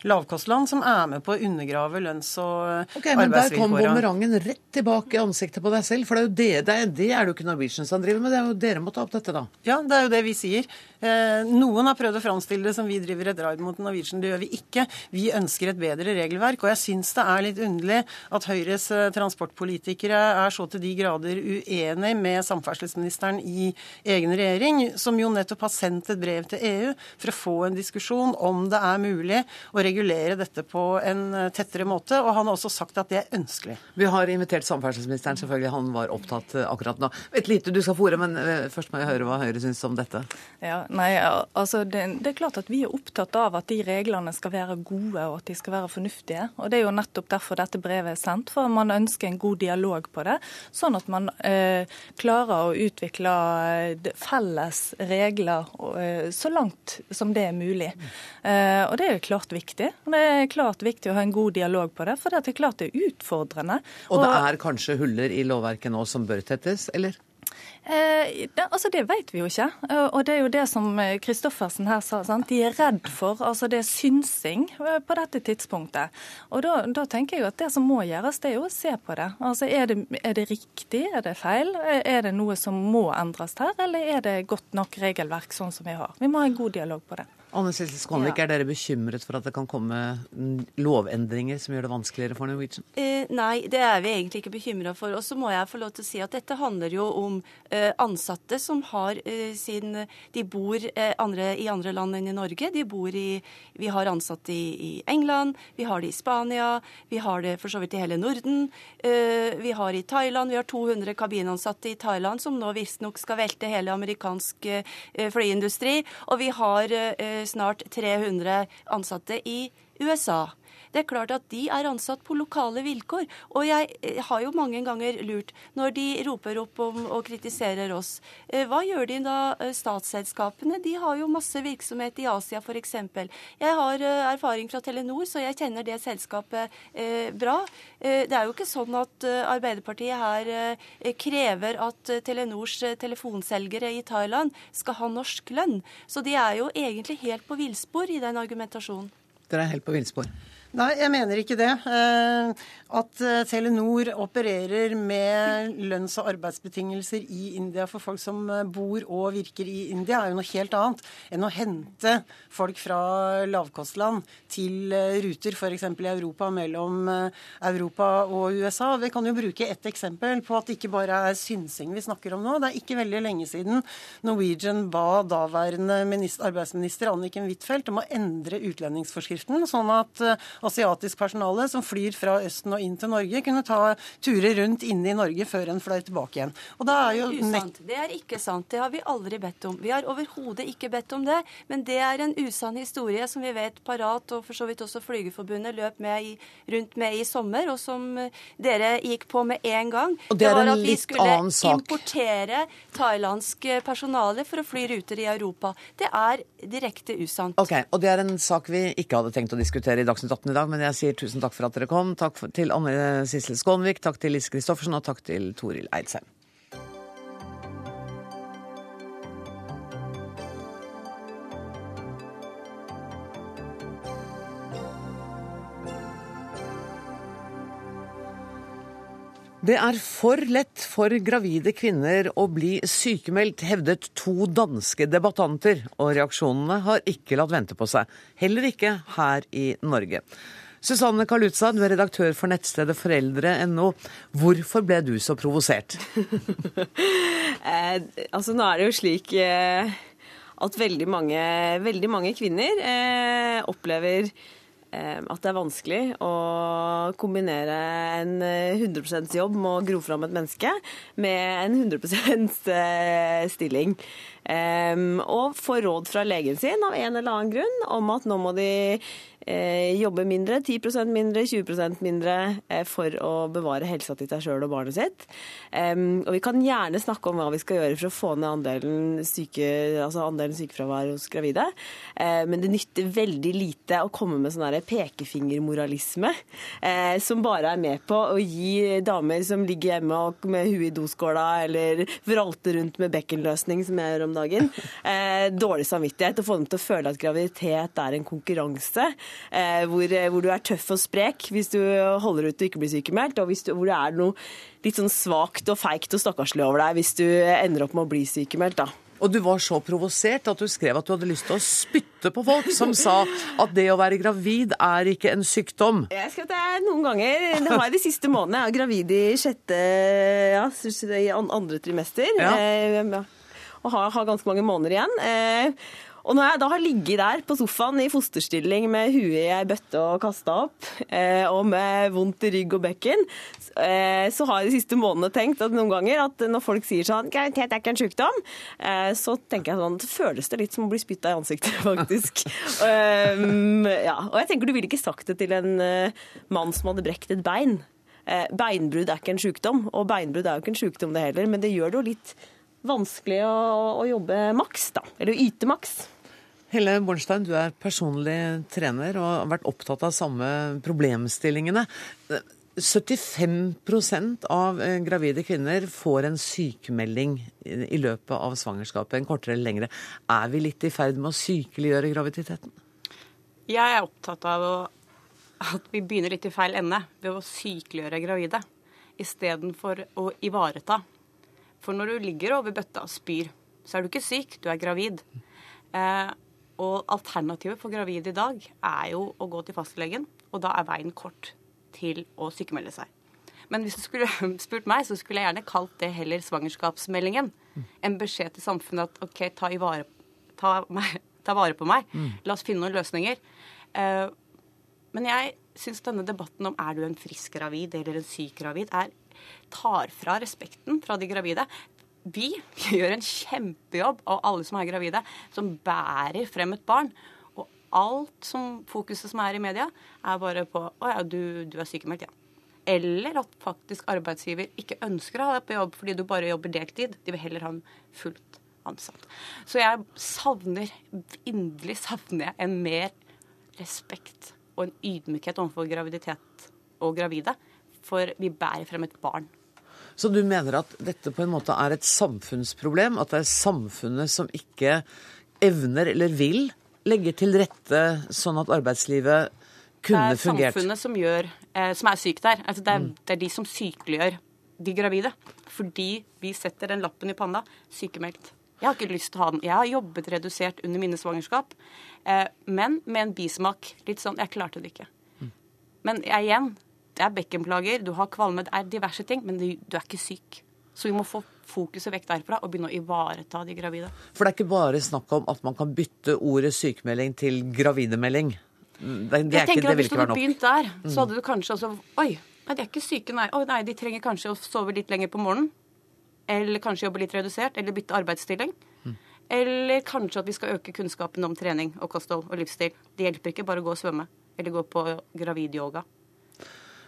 lavkostland som er med på å undergrave lønns- og okay. Men der kom bumerangen rett tilbake i ansiktet på deg selv. For det er jo det, det er, det er jo ikke Norwegian som driver med, det er jo dere må ta opp dette, da. Ja, det er jo det vi sier. Eh, noen har prøvd å framstille det som vi driver et raid mot Norwegian. Det gjør vi ikke. Vi ønsker et bedre regelverk. Og jeg syns det er litt underlig at Høyres eh, transportpolitikere er så til de grader uenig med samferdselsministeren i egen regjering, som jo nettopp har sendt et brev til EU for å få en diskusjon om det er mulig å regulere dette på en tettere måte. Og han har også sagt at det er ønskelig. Vi har invitert samferdselsministeren, selvfølgelig. Han var opptatt eh, akkurat nå. Et lite du skal få ordet, men eh, først må jeg høre hva Høyre syns om dette. Ja, nei, altså det, det, er klart at vi er opptatt av at de reglene skal være gode og at de skal være fornuftige. Og Det er jo nettopp derfor dette brevet er sendt, for man ønsker en god dialog på det, sånn at man eh, klarer å utvikle eh, felles regler eh, så langt som det er mulig. Eh, og Det er klart viktig. Det er klart viktig å ha en god dialog på det, for det er klart det er utfordrende. Og det er kanskje huller i lovverket nå som bør tettes, eller? Eh, altså det vet vi jo ikke. Eh, og det er jo det som Kristoffersen her sa. Sant? De er redd for altså det er synsing eh, på dette tidspunktet. Og da, da, tenker jeg jo at det som må gjøres, det er jo å se på det. Altså er det, er det riktig, er det feil? Er det noe som må endres her, eller er det godt nok regelverk sånn som vi har? Vi må ha en god dialog på det. Anne Sissel Skånvik, ja. er dere bekymret for at det kan komme lovendringer som gjør det vanskeligere for Norwegian? Eh, nei, det er vi egentlig ikke bekymra for. Og så må jeg få lov til å si at dette handler jo om eh, ansatte som har eh, sin De bor eh, andre, i andre land enn i Norge. De bor i Vi har ansatte i, i, England, vi har det i Spania, vi har det for så vidt i hele Norden. Eh, vi har i Thailand, vi har 200 kabinansatte i Thailand som nå visstnok skal velte hele amerikansk eh, flyindustri. Og vi har snart 300 ansatte i USA. Det er klart at de er ansatt på lokale vilkår. Og jeg eh, har jo mange ganger lurt, når de roper opp om og kritiserer oss, eh, hva gjør de da, eh, statsselskapene? De har jo masse virksomhet i Asia f.eks. Jeg har erfaring fra Telenor, så jeg kjenner det selskapet bra. Det er jo ikke sånn at Arbeiderpartiet her krever at Telenors telefonselgere i Thailand skal ha norsk lønn. Så de er jo egentlig helt på villspor i den argumentasjonen. Dere er helt på villspor? Nei, jeg mener ikke det. Eh, at eh, Telenor opererer med lønns- og arbeidsbetingelser i India for folk som eh, bor og virker i India, er jo noe helt annet enn å hente folk fra lavkostland til ruter f.eks. i Europa mellom Europa og USA. Vi kan jo bruke ett eksempel på at det ikke bare er synsing vi snakker om nå. Det er ikke veldig lenge siden Norwegian ba daværende arbeidsminister Anniken Huitfeldt om å endre utlendingsforskriften, sånn at asiatisk personale som flyr fra Østen og inn til Norge, kunne ta turer rundt inne i Norge før en fløy tilbake igjen. Og det er jo Usant. Det er ikke sant. Det har vi aldri bedt om. Vi har overhodet ikke bedt om det. Men det er en usann historie som vi vet Parat og for så vidt også Flygerforbundet løp med i, rundt med i sommer, og som eh, dere gikk på med en gang. Og det, det var at vi skulle importere thailandsk personale for å fly ruter i Europa. Det er direkte usant. Ok, Og det er en sak vi ikke hadde tenkt å diskutere i Dagsnytt 18 dag, men jeg sier tusen takk for at dere kom. Takk til Anne Sissel Skånvik, takk til Lise Christoffersen, og takk til Toril Eidsheim. Det er for lett for gravide kvinner å bli sykemeldt, hevdet to danske debattanter, og reaksjonene har ikke latt vente på seg. Heller ikke her i Norge. Susanne Kalutza, du er redaktør for nettstedet foreldre.no. Hvorfor ble du så provosert? eh, altså, nå er det jo slik eh, at veldig mange, veldig mange kvinner eh, opplever at det er vanskelig å kombinere en 100 eh, jobb med å gro fram et menneske med en 100 eh, stilling. Og får råd fra legen sin av en eller annen grunn om at nå må de eh, jobbe mindre, 10% mindre, 20% mindre eh, for å bevare helsa til seg sjøl og barnet sitt. Og vi kan gjerne snakke om hva vi skal gjøre for å få ned andelen, syke, altså andelen sykefravær hos gravide, eh, men det nytter veldig lite å komme med sånn pekefingermoralisme som bare er med på å gi damer som ligger hjemme og med huet i doskåla eller vralter rundt med bekkenløsning, som jeg gjør om dagen, eh, dårlig samvittighet og få dem til å føle at graviditet er en konkurranse Eh, hvor, eh, hvor, du er tøff og sprek hvis du holder ut og ikke blir sykemeldt, og du, hvor det er noe litt sånn svakt og feigt og stakkarslig over deg hvis du ender opp med å bli sykemeldt. da. Og du var så provosert at du skrev at du hadde lyst til å spytte på folk som sa at det å være gravid er ikke en sykdom. Jeg skrev det noen ganger. Det har jeg de siste månedene. Jeg er gravid i sjette, ja, andre trimester. Ja. Eh, og har, har, ganske mange måneder igjen. Eh, og når jeg da har ligget der på sofaen i fosterstilling med huet i ei bøtte og kasta opp, eh, og med vondt i rygg og bekken, eh, så har jeg de siste månedene tenkt at noen ganger at når folk sier sånn graviditet er ikke en sykdom, så tenker jeg sånn det føles det litt som å bli spytta i ansiktet, faktisk. um, ja. Og jeg tenker du ville ikke sagt det til en mann som hadde brekt et bein. Beinbrudd er ikke en sykdom, og beinbrudd er jo ikke en sykdom det heller, men det gjør det jo litt vanskelig å, å jobbe maks, da. Eller å yte maks. Helle Bornstein, du er personlig trener og har vært opptatt av samme problemstillingene. 75 av eh, gravide kvinner får en sykemelding i løpet av svangerskapet, en kortere eller lengre. Er vi litt i ferd med å sykeliggjøre graviditeten? Jeg er opptatt av at vi begynner litt i feil ende ved å sykeliggjøre gravide istedenfor å ivareta. For når du ligger over bøtta og spyr, så er du ikke syk, du er gravid. Eh, og alternativet for gravide i dag er jo å gå til fastlegen, og da er veien kort til å sykemelde seg. Men hvis du skulle spurt meg, så skulle jeg gjerne kalt det heller svangerskapsmeldingen. En beskjed til samfunnet at OK, ta, vare, ta, meg, ta vare på meg. Mm. La oss finne noen løsninger. Eh, men jeg syns denne debatten om er du en frisk gravid eller en syk gravid, er, tar fra respekten fra de gravide vi gjør en kjempejobb, og alle som er gravide, som bærer frem et barn. Og alt som fokuset som er i media, er bare på å ja, du, du er sykemeldt, ja. Eller at faktisk arbeidsgiver ikke ønsker å ha deg på jobb fordi du bare jobber deltid. De vil heller ha en fullt ansatt. Så jeg savner, inderlig savner jeg en mer respekt og en ydmykhet overfor graviditet og gravide. For vi bærer frem et barn. Så du mener at dette på en måte er et samfunnsproblem? At det er samfunnet som ikke evner eller vil legge til rette sånn at arbeidslivet kunne fungert? Det er samfunnet som, gjør, eh, som er sykt der. Altså det, er, mm. det er de som sykeliggjør de gravide. Fordi vi setter den lappen i panna sykemeldt. Jeg har ikke lyst til å ha den. Jeg har jobbet redusert under mine svangerskap, eh, men med en bismak. Litt sånn Jeg klarte det ikke. Mm. Men jeg, igjen, det er bekkenplager, du har kvalme, det er diverse ting, men du, du er ikke syk. Så vi må få fokuset vekk derfra og begynne å ivareta de gravide. For det er ikke bare snakk om at man kan bytte ordet sykemelding til gravidemelding? Det, det jeg tenker at Hvis du hadde begynt der, så hadde du kanskje også Oi, nei, de er ikke syke, nei. Oi, nei. De trenger kanskje å sove litt lenger på morgenen. Eller kanskje jobbe litt redusert. Eller bytte arbeidsstilling. Mm. Eller kanskje at vi skal øke kunnskapen om trening og kosthold og livsstil. Det hjelper ikke bare å gå og svømme eller gå på gravidyoga.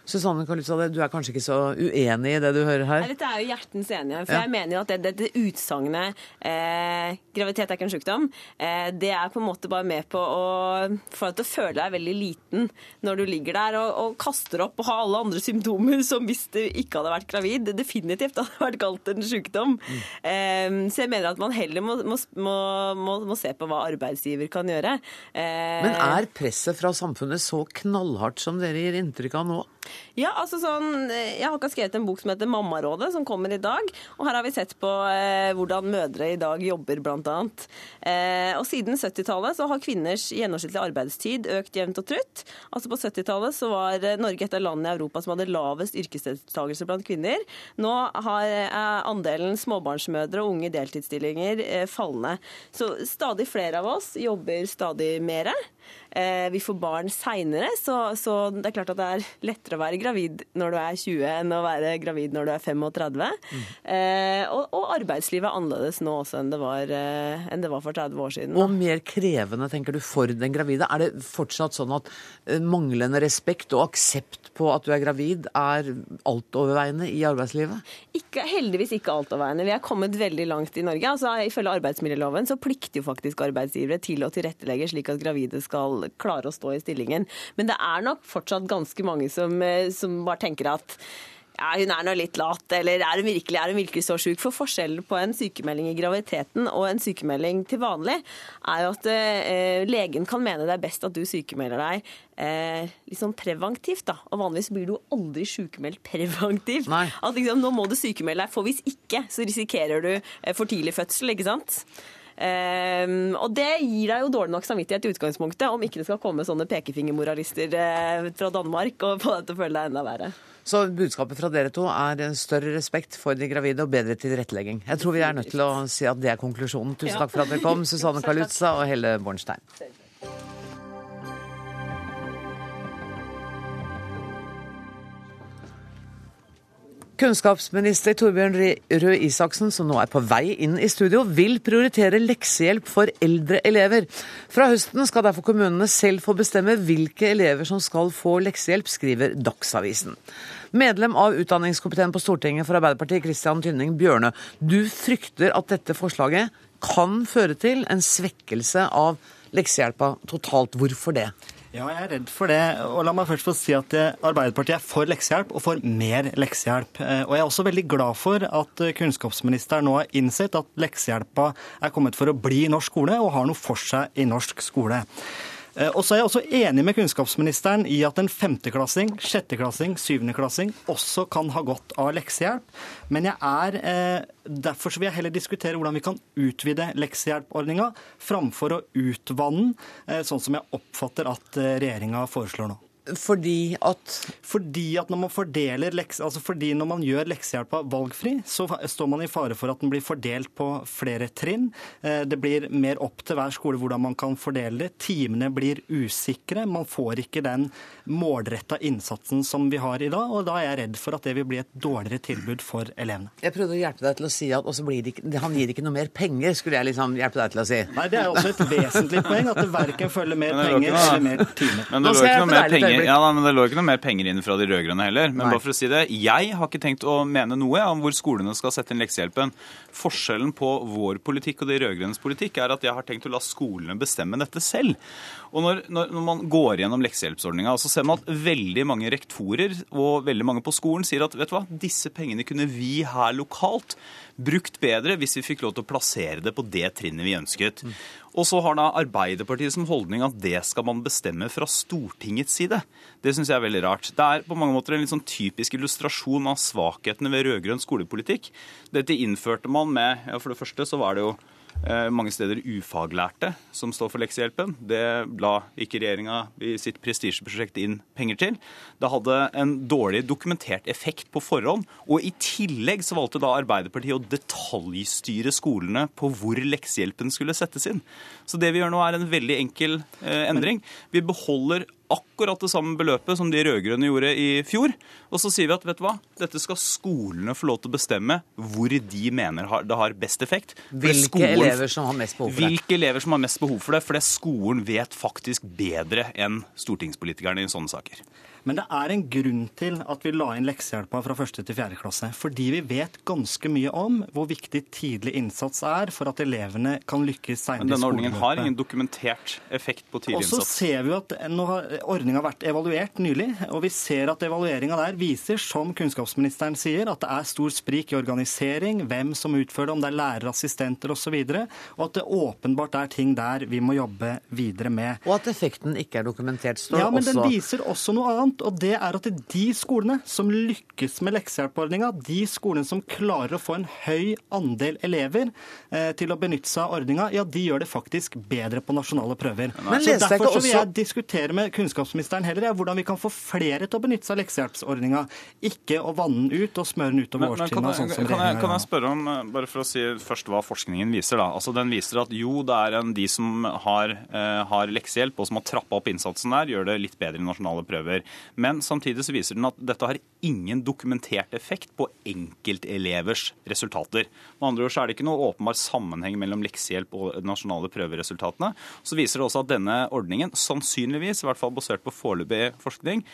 Susanne Kalutza, du er kanskje ikke så uenig i det du hører her? Nei, dette er jo hjertens enighet, For ja. jeg mener jo at dette det, det utsagnet eh, 'graviditet er ikke en sykdom', eh, det er på en måte bare med på å få deg til å føle deg veldig liten når du ligger der og, og, kaster opp og har alle andre symptomer som hvis du ikke hadde vært gravid, definitivt hadde vært kalt en sykdom. Mm. Eh, så jeg mener at man heller må, må, må, må, se på hva arbeidsgiver kan gjøre. Eh, Men er presset fra samfunnet så knallhardt som dere gir inntrykk av nå? Ja, altså sånn, Jeg har akkurat skrevet en bok som heter Mammarådet, som kommer i dag. og Her har vi sett på eh, hvordan mødre i dag jobber, bl.a. Eh, og siden 70-tallet så har kvinners gjennomsnittlige arbeidstid økt jevnt og trutt. Altså På 70-tallet så var Norge et av landene i Europa som hadde lavest yrkesdeltakelse blant kvinner. Nå har eh, andelen småbarnsmødre og unge deltidsstillinger eh, fallende. Så stadig flere av oss jobber stadig mer. Eh, vi får barn seinere, så, så det er klart at det er lettere å være gravid når du er 20 enn å være gravid når du er 35. Mm. Eh, og, og, arbeidslivet er annerledes nå også enn det, var, eh, enn det var for 30 år siden. Og mer krevende, tenker du, for den gravide? Er det fortsatt sånn at eh, manglende respekt og aksept på at du er gravid, er altoverveiende i arbeidslivet? Ikke, heldigvis ikke altoverveiende. Vi er kommet veldig langt i Norge. Altså, ifølge arbeidsmiljøloven så plikter jo faktisk arbeidsgivere til å tilrettelegge slik at gravide skal klare å stå i stillingen. Men det er nok fortsatt ganske mange som, eh, som bare tenker at ja, hun er nå litt lat, eller er hun virkelig, er hun virkelig så sjuk? For forskjellen på en sykemelding i graviditeten og en sykemelding til vanlig, er jo at eh, legen kan mene det er best at du sykemelder deg eh, liksom preventivt. da. Og vanligvis blir du aldri sykemeldt preventivt. Nei. At liksom, nå må du sykemelde deg, for hvis ikke så risikerer du eh, for tidlig fødsel, ikke sant? Um, og det gir deg jo dårlig nok samvittighet i utgangspunktet, om ikke det skal komme sånne pekefingermoralister uh, fra Danmark og få deg til å føle deg enda verre. Så budskapet fra dere to er større respekt for de gravide og bedre tilrettelegging. Jeg tror vi er nødt til å si at det er konklusjonen. Tusen takk for at dere kom, Susanne Kalutza og Helle Bornstein. Kunnskapsminister Torbjørn Røe Isaksen, som nå er på vei inn i studio, vil prioritere leksehjelp for eldre elever. Fra høsten skal derfor kommunene selv få bestemme hvilke elever som skal få leksehjelp, skriver Dagsavisen. Medlem av utdanningskomiteen på Stortinget for Arbeiderpartiet, Christian Tynning Bjørnø. Du frykter at dette forslaget kan føre til en svekkelse av leksehjelpa totalt. Hvorfor det? Ja, jeg er redd for det. Og la meg først få si at eh, Arbeiderpartiet er for leksehjelp og for mer leksehjelp. Eh, og jeg er også veldig glad for at eh, kunnskapsministeren nå har innsett at leksehjelpa er kommet for å bli i norsk skole og har noe for seg i norsk skole. Eh, og så er jeg også enig med kunnskapsministeren i at en femteklassing, sjetteklassing, syvendeklassing også kan ha godt av leksehjelp. Men jeg er, eh, derfor vil jeg heller diskutere hvordan vi kan utvide leksehjelpordninga, framfor å utvanne den, eh, sånn som jeg oppfatter at regjeringa foreslår nå. Fordi at Fordi at når man fordeler leks, altså fordi når man gjør leksehjelpa valgfri, så står man i fare for at den blir fordelt på flere trinn. Eh, det blir mer opp til hver skole hvordan man kan fordele det. Timene blir usikre. Man får ikke den målretta innsatsen som vi har i dag. Og da er jeg redd for at det vil bli et dårligere tilbud for elevene. Jeg prøvde å hjelpe deg til å si at ikke, han gir ikke noe mer penger, skulle jeg liksom hjelpe deg til å si. Nei, det er også et vesentlig poeng at det verken følger mer penger eller mer timer. Men det lå ikke noe mer penger ja, da, men det lå ikke noe mer penger inn fra de rød-grønne heller. Men Nei. bare for å si det, jeg har ikke tenkt å mene noe om hvor skolene skal sette inn leksehjelpen. Forskjellen på vår politikk og de rød-grønnes politikk er at jeg har tenkt å la skolene bestemme dette selv. Og når, når, når man går gjennom leksehjelpsordninga, så ser man at veldig mange rektorer og veldig mange på skolen sier at vet du hva, disse pengene kunne vi her lokalt brukt bedre hvis vi fikk lov til å plassere det på det trinnet vi ønsket. Mm. Og så har da Arbeiderpartiet som holdning at det skal man bestemme fra Stortingets side. Det syns jeg er veldig rart. Det er på mange måter en litt sånn typisk illustrasjon av svakhetene ved rød-grønn skolepolitikk. Dette innførte man med ja, For det første så var det jo mange steder ufaglærte som står for leksehjelpen. Det la ikke regjeringa i sitt prestisjeprosjekt inn penger til. Det hadde en dårlig dokumentert effekt på forhånd. Og i tillegg så valgte da Arbeiderpartiet å detaljstyre skolene på hvor leksehjelpen skulle settes inn. Så det vi gjør nå er en veldig enkel eh, endring. Vi beholder akkurat det samme beløpet som de rød-grønne gjorde i fjor. Og så sier vi at vet du hva, dette skal skolene få lov til å bestemme hvor de mener det har best effekt. Hvilke skolen, elever som har mest behov for det. Hvilke elever som har mest behov for det. Fordi skolen vet faktisk bedre enn stortingspolitikerne i sånne saker. Men det er en grunn til at vi la inn leksehjelpa fra første til fjerde klasse. Fordi vi vet ganske mye om hvor viktig tidlig innsats er for at elevene kan lykkes seinere i skoleløpet. Men denne ordningen har ingen dokumentert effekt på tidlig innsats. Og så ser vi at nå har ordninga vært evaluert nylig, og vi ser at evalueringa der viser, som kunnskapsministeren sier, at det er stor sprik i organisering, hvem som utfører det, om det er lærere, assistenter osv., og, og at det åpenbart er ting der vi må jobbe videre med. Og at effekten ikke er dokumentert, står ja, men også Den viser også noe annet og det er at de skolene som lykkes med leksehjelpordninga, de skolene som klarer å få en høy andel elever eh, til å benytte seg av ordninga, ja, de gjør det faktisk bedre på nasjonale prøver. Men så Derfor så vil jeg diskutere med kunnskapsministeren heller ja, hvordan vi kan få flere til å benytte seg av leksehjelpsordninga, ikke å vanne den ut og smøre den utover årstidene. Sånn kan, jeg, kan jeg spørre om, eh, bare for å si først hva forskningen viser, da. Altså, den viser at jo, det er en, de som har, eh, har leksehjelp og som har trappa opp innsatsen der, gjør det litt bedre i nasjonale prøver. Men samtidig så viser den at dette har ingen dokumentert effekt på enkeltelevers resultater. Med andre ord så er det ikke noe åpenbar sammenheng mellom leksehjelp og nasjonale prøveresultatene. Så viser det også at denne ordningen sannsynligvis, i hvert fall basert på foreløpig forskning,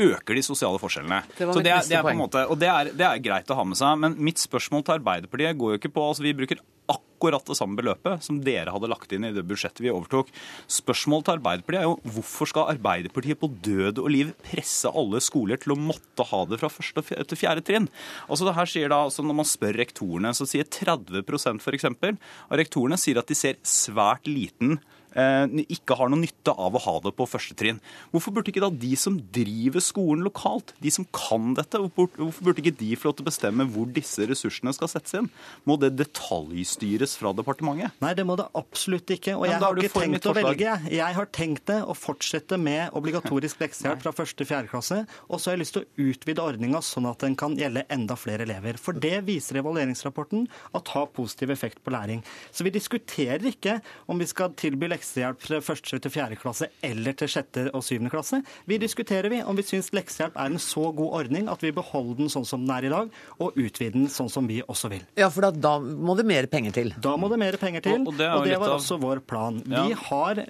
øker de sosiale forskjellene. Det så det er, det er på en måte, og det er, det er, greit å ha med seg. Men mitt spørsmål til Arbeiderpartiet går jo ikke på altså Vi bruker akkurat det samme beløpet som dere hadde lagt inn i det budsjettet vi overtok. Spørsmålet til Arbeiderpartiet er jo hvorfor skal Arbeiderpartiet på død og liv presse alle skoler til å måtte ha det fra første til fjerde trinn? Altså det her sier da, altså Når man spør rektorene, så sier 30% f.eks. av rektorene sier at de ser svært liten ikke har noe nytte av å ha det på første trinn. Hvorfor burde ikke da de som driver skolen lokalt, de som kan dette, hvorfor burde ikke de få lov til å bestemme hvor disse ressursene skal settes inn? Må det detaljstyres fra departementet? Nei, det må det absolutt ikke. Og jeg har ikke tenkt å velge. Jeg har tenkt det å fortsette med obligatorisk leksehjelp fra første til fjerde klasse. Og så har jeg lyst til å utvide ordninga sånn at den kan gjelde enda flere elever. For det viser evalueringsrapporten at har positiv effekt på læring. Så vi diskuterer ikke om vi skal tilby leksehjelp leksehjelp til første til fjerde klasse eller til sjette og syvende klasse. Vi diskuterer vi om vi syns leksehjelp er en så god ordning at vi beholder den sånn som den er i dag, og utvider den sånn som vi også vil. Ja, for da, da må det mer penger til? Da må det mer penger til, og, og det, og det var også vår plan. Ja. Vi, har,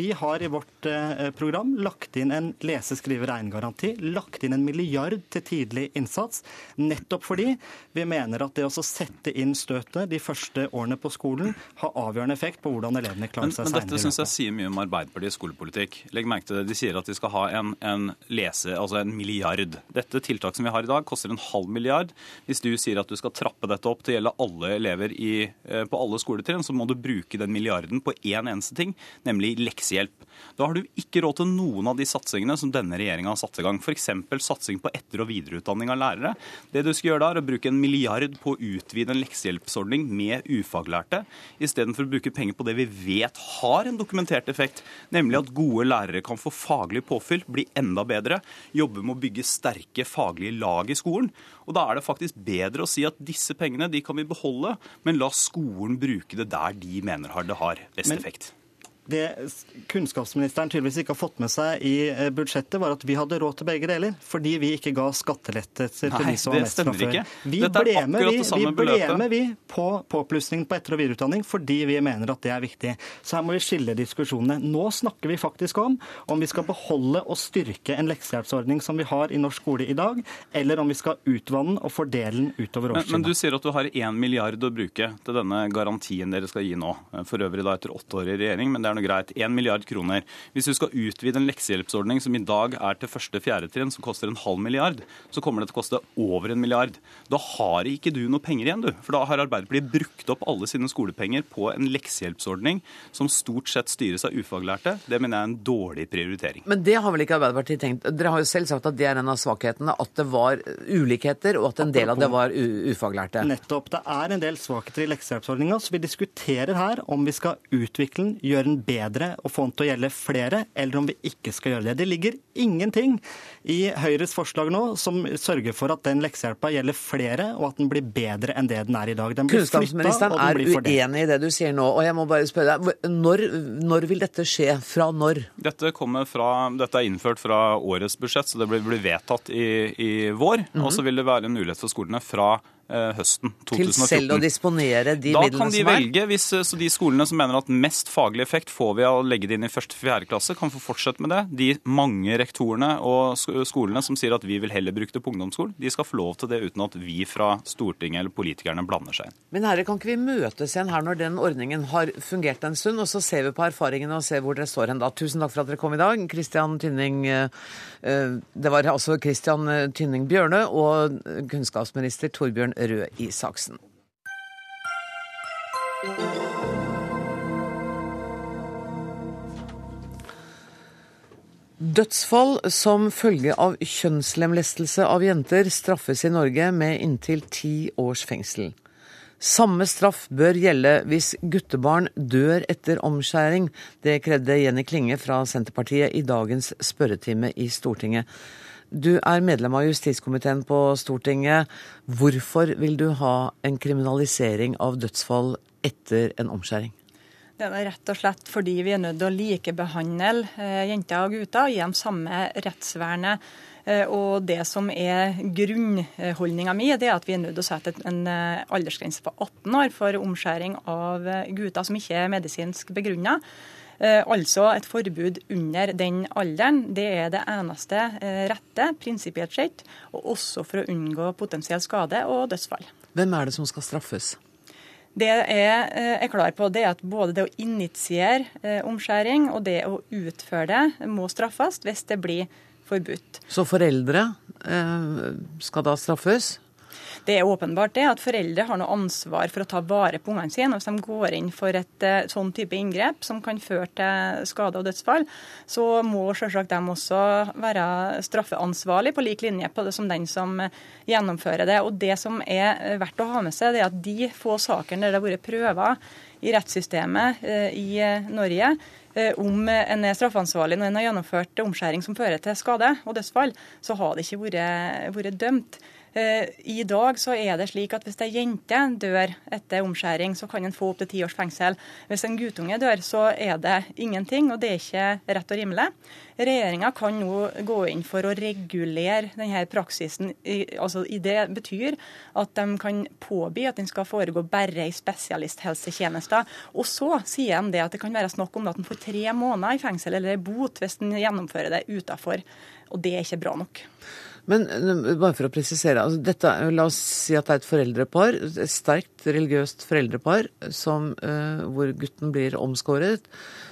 vi, har, i vårt eh, program lagt inn en lese-skrive-regngaranti, lagt inn en milliard til tidlig innsats, nettopp fordi vi mener at det å sette inn støtet de første årene på skolen har avgjørende effekt på hvordan elevene klarer seg senere det syns jeg sier mye om Arbeiderpartiets skolepolitikk. Legg merke til det. De sier at de skal ha en, en, lese, altså en milliard. Dette tiltaket som vi har i dag, koster en halv milliard. Hvis du sier at du skal trappe dette opp til å gjelde alle elever i, eh, på alle skoletrinn, så må du bruke den milliarden på én en eneste ting, nemlig leksehjelp. Da har du ikke råd til noen av de satsingene som denne regjeringa har satt i gang. F.eks. satsing på etter- og videreutdanning av lærere. Det du skal gjøre da, er å bruke en milliard på å utvide en leksehjelpsordning med ufaglærte, istedenfor å bruke penger på det vi vet har har en dokumentert effekt, nemlig at gode lærere kan få faglig påfyll, bli enda bedre, jobbe med å bygge sterke faglige lag i skolen. Og Da er det faktisk bedre å si at disse pengene de kan vi beholde, men la skolen bruke det der de mener det har best effekt. Det kunnskapsministeren tydeligvis ikke har fått med seg i eh, budsjettet, var at vi hadde råd til begge deler. Fordi vi ikke ga skattelettelser til de som var mest fra før. Vi ble med, vi, vi ble med vi på påplussingen på etter- og videreutdanning fordi vi mener at det er viktig. Så her må vi skille diskusjonene. Nå snakker vi faktisk om om vi skal beholde og styrke en leksehjelpsordning som vi har i norsk skole i dag, eller om vi skal utvanne den og fordele den utover årstiden. Men, men, du sier at du har én milliard å bruke til denne garantien dere skal gi nå. For øvrig da etter åtte år i regjering. men det er noe greit. 1 milliard kroner. Hvis du skal utvide en leksehjelpsordning som i dag er til første-fjerde trinn, som koster en halv milliard, så kommer det til å koste over en milliard. Da har ikke du noe penger igjen, du. For da har Arbeiderpartiet brukt opp alle sine skolepenger på en leksehjelpsordning som stort sett styres av ufaglærte. Det mener jeg er en dårlig prioritering. Men det har vel ikke Arbeiderpartiet tenkt? Dere har jo selv sagt at det er en av svakhetene, at det var ulikheter, og at en del av det var ufaglærte. Nettopp. Det er en del svakheter i leksehjelpsordninga, så vi diskuterer her om vi skal utvikle den, gjøre den bedre og få den til å gjelde flere, eller om vi ikke skal gjøre det. Det ligger ingenting i Høyres forslag nå som sørger for at den leksehjelpa gjelder flere, og at den blir bedre enn det den er i dag. Den blir Kunnskapsministeren er uenig i det du sier nå, og jeg må bare spørre deg, når, når vil dette skje? Fra når? Dette, fra, dette er innført fra årets budsjett, så det blir, blir vedtatt i, i vår. Mm -hmm. Og så vil det være en mulighet for skolene fra høsten 2014. Til selv å disponere de da midlene som er? Da kan de velge. Hvis, eh, så de skolene som mener at mest faglig effekt får vi av å legge det inn i første fjerde klasse, kan få fortsette med det. De mange rektorene og skolene som sier at vi vil heller bruke det på ungdomsskolen, de skal få lov til det uten at vi fra Stortinget eller politikerne blander seg inn. Men herre, kan ikke vi møtes igjen her når den ordningen har fungert en stund, og så ser vi på erfaringene og ser hvor dere står hen da. Tusen takk for at dere kom i dag. Christian Tynning, eh, det var altså Christian Tynning Bjørnø og kunnskapsminister Torbjørn Røe Isaksen. Dødsfall som følge av kjønnslemlestelse av jenter straffes i Norge med inntil ti års fengsel. Samme straff bør gjelde hvis guttebarn dør etter omskjæring. Det krevde Jenny Klinge fra Senterpartiet i dagens spørretime i Stortinget. Du er medlem av justiskomiteen på Stortinget. Hvorfor vil du ha en kriminalisering av dødsfall etter en omskjæring? Det er rett og slett fordi vi er nødt til å likebehandle eh, jenter og gutter og gi samme rettsvernet. Eh, og det som er grunnholdninga mi, det er at vi er nødt til å sette en eh, aldersgrense på 18 år for omskjæring av gutter som ikke er medisinsk begrunna. Altså et forbud under den alderen. Det er det eneste rette, prinsipielt sett, og også for å unngå potensiell skade og dødsfall. Hvem er det som skal straffes? Det jeg er klar på, det er at både det å initiere eh, omskjæring og det å utføre det må straffes hvis det blir forbudt. Så foreldre eh, skal da straffes? Det er åpenbart det at foreldre har noe ansvar for å ta vare på ungene sine. Hvis de går inn for et uh, sånn type inngrep som kan føre til skade og dødsfall, så må selvsagt de også være straffeansvarlig på lik linje på det som den som gjennomfører det. Og Det som er verdt å ha med seg, det er at de få sakene der det har vært prøver i rettssystemet uh, i Norge, om en er straffansvarlig når en har gjennomført omskjæring som fører til skade og dødsfall, så har det ikke vært, vært dømt. Eh, I dag så er det slik at hvis ei jente dør etter omskjæring, så kan en få opptil ti års fengsel. Hvis en guttunge dør, så er det ingenting, og det er ikke rett og rimelig. Regjeringa kan nå gå inn for å regulere denne praksisen. altså Det betyr at de kan påby at den skal foregå bare i spesialisthelsetjenester. Og så sier de det at det kan være snakk om at en får tre måneder i fengsel eller bot hvis en gjennomfører det utafor. Og det er ikke bra nok. Men eh, bare for å presisere, altså dette, la oss si at det er et foreldrepar, et sterkt religiøst foreldrepar som, uh, hvor gutten blir omskåret.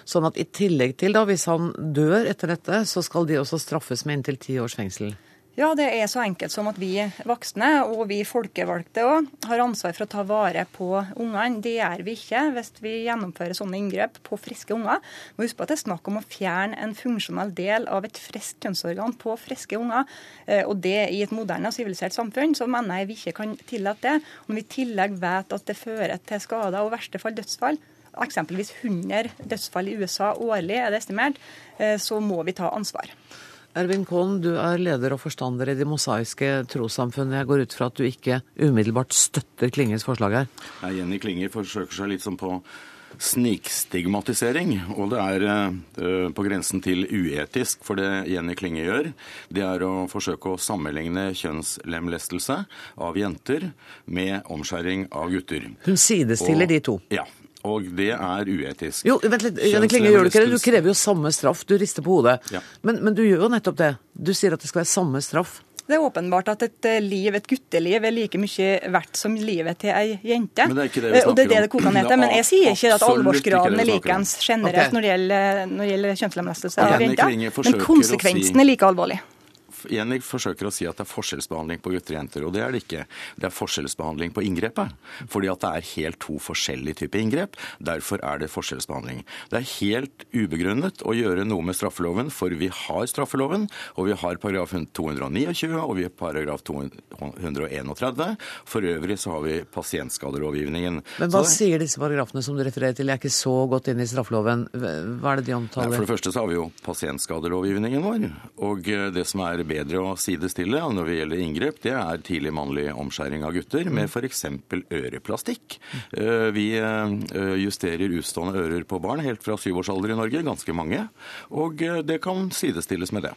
Sånn at i tillegg til, da, hvis han dør etter dette, så skal de også straffes med inntil ti års fengsel. Ja, det er så enkelt som at vi voksne og vi folkevalgte òg har ansvar for å ta vare på ungene. Det gjør vi ikke hvis vi gjennomfører sånne inngrep på friske unger. Må huske på at det er snakk om å fjerne en funksjonell del av et friskt kjønnsorgan på friske unger. Eh, og det i et moderne og sivilisert samfunn, så mener jeg vi ikke kan tillate det. Om vi i tillegg vet at det fører til skader og i verste fall dødsfall, eksempelvis 100 dødsfall i USA årlig er det estimert, eh, så må vi ta ansvar. Ervin Kohn, du er leder og forstander i Det mosaiske trossamfunnet. Jeg går ut fra at du ikke umiddelbart støtter Klinges forslag her? Nei, Jenny Klinge forsøker seg litt sånn på snikstigmatisering. Og det er uh, på grensen til uetisk, for det Jenny Klinge gjør, det er å forsøke å sammenligne kjønnslemlestelse av jenter med omskjæring av gutter. Hun sidestiller og, de to? Ja. Og det er uetisk. Jo, vent litt, Janne Klinge, gjør Du ikke det? Du krever jo samme straff. Du rister på hodet. Ja. Men, men, du gjør jo nettopp det. Du sier at det skal være samme straff. Det er åpenbart at et eh, liv, et gutteliv er like mye verdt som livet til ei jente. Men det er ikke det vi snakker om. Og det er det det koker ned til. Men jeg sier ikke at alvorsgraden er likeens generelt okay. når det gjelder, når det gjelder kjønnslemlestelse av jenter. Men konsekvensen er like alvorlig. Jenny forsøker å si at det er forskjellsbehandling på gutter og jenter, og det er det ikke. Det er forskjellsbehandling på inngrepet. Fordi at det er helt to forskjellige typer inngrep. Derfor er det forskjellsbehandling. Det er helt ubegrunnet å gjøre noe med straffeloven, for vi har straffeloven, og vi har paragraf 229, og vi har paragraf 231. For øvrig så har vi pasientskadelovgivningen. Men hva sier disse paragrafene som du refererer til? Jeg er ikke så godt inn i straffeloven. Hva er det de omtaler? for det første så har vi jo pasientskadelovgivningen vår. Og eh, det som er bedre å sidestille når det gjelder inngrep, det er tidlig mannlig omskjæring av gutter med f.eks. øreplastikk. Eh, vi eh, justerer utstående ører på barn helt fra syvårsalder i Norge, ganske mange. Og eh, det kan sidestilles med det.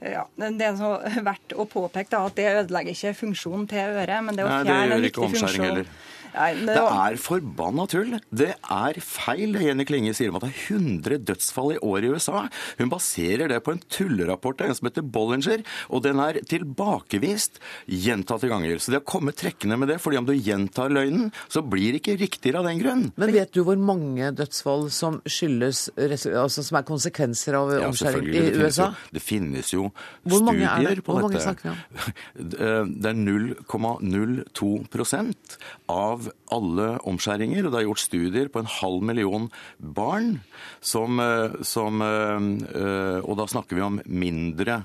Ja, Det er så verdt å påpeke da, at det ødelegger ikke funksjonen til øret. men det å fjerne en viktig funksjon... Heller. Nei, det, det, er forbanna tull. Det er feil det Jenny Klinge sier om at det er 100 dødsfall i år i USA. Hun baserer det på en tullerapport av en som heter Bollinger, og den er tilbakevist gjentatte ganger. Så det å komme trekkende med det, fordi om du gjentar løgnen, så blir det ikke riktigere av den grunn. Men vet du hvor mange dødsfall som skyldes, altså som er konsekvenser av ja, omskjæring i det USA? Jo, det finnes jo studier det? på hvor dette. Det er 0,02% av av alle omskjæringer, og det er gjort studier på en halv million barn, som, eh, som eh, Og da snakker vi om mindre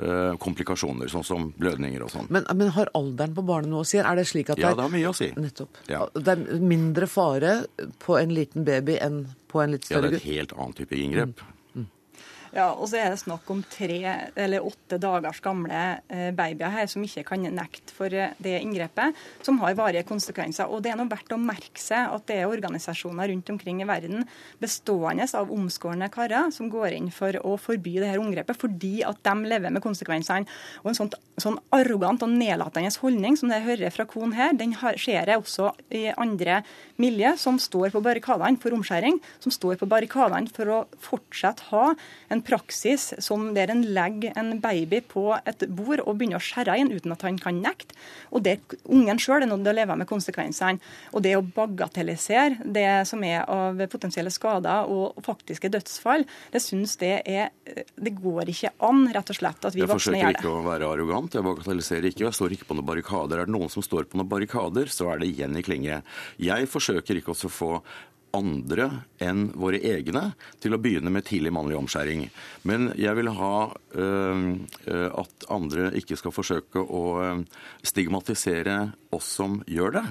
eh, komplikasjoner, sånn som blødninger og sånn. Men, men, har alderen på barnet noe å si? Er det slik at ja, det, er, det har mye å si. Nettopp. Ja. Det er mindre fare på en liten baby enn på en litt større gutt? Ja, det er et helt annet type inngrep. Mm. Ja, og så er det snakk om tre eller åtte dagers gamle eh, babyer her som ikke kan nekte for eh, det inngrepet, som har varige konsekvenser. Og det er noe verdt å merke seg at det er organisasjoner rundt omkring i verden bestående av omskårne karer som går inn for å forby det her omgrepet, fordi at de lever med konsekvensene. Og en sånn, sånn arrogant og nedlatende holdning som det jeg hører fra Kohn her, den ser jeg også i andre miljø som står på barrikadene for omskjæring, som står på barrikadene for å fortsette ha en praksis som der en legger en baby på et bord og begynner å skjære inn uten at han kan nekte. Og der ungen sjøl er nødt til å leve med konsekvensene. Og det å bagatellisere det som er av potensielle skader og faktiske dødsfall, det syns det er Det går ikke an, rett og slett, at vi voksne gjør det. Jeg forsøker ikke å være arrogant, jeg bagatelliserer ikke. Jeg står ikke på noen barrikader. Er det noen som står på noen barrikader, så er det Jenny Klinge. Jeg forsøker ikke også å få andre enn våre egne til å begynne med tidlig mannlig omskjæring. Men jeg vil ha øh, at andre ikke skal forsøke å stigmatisere oss som gjør det.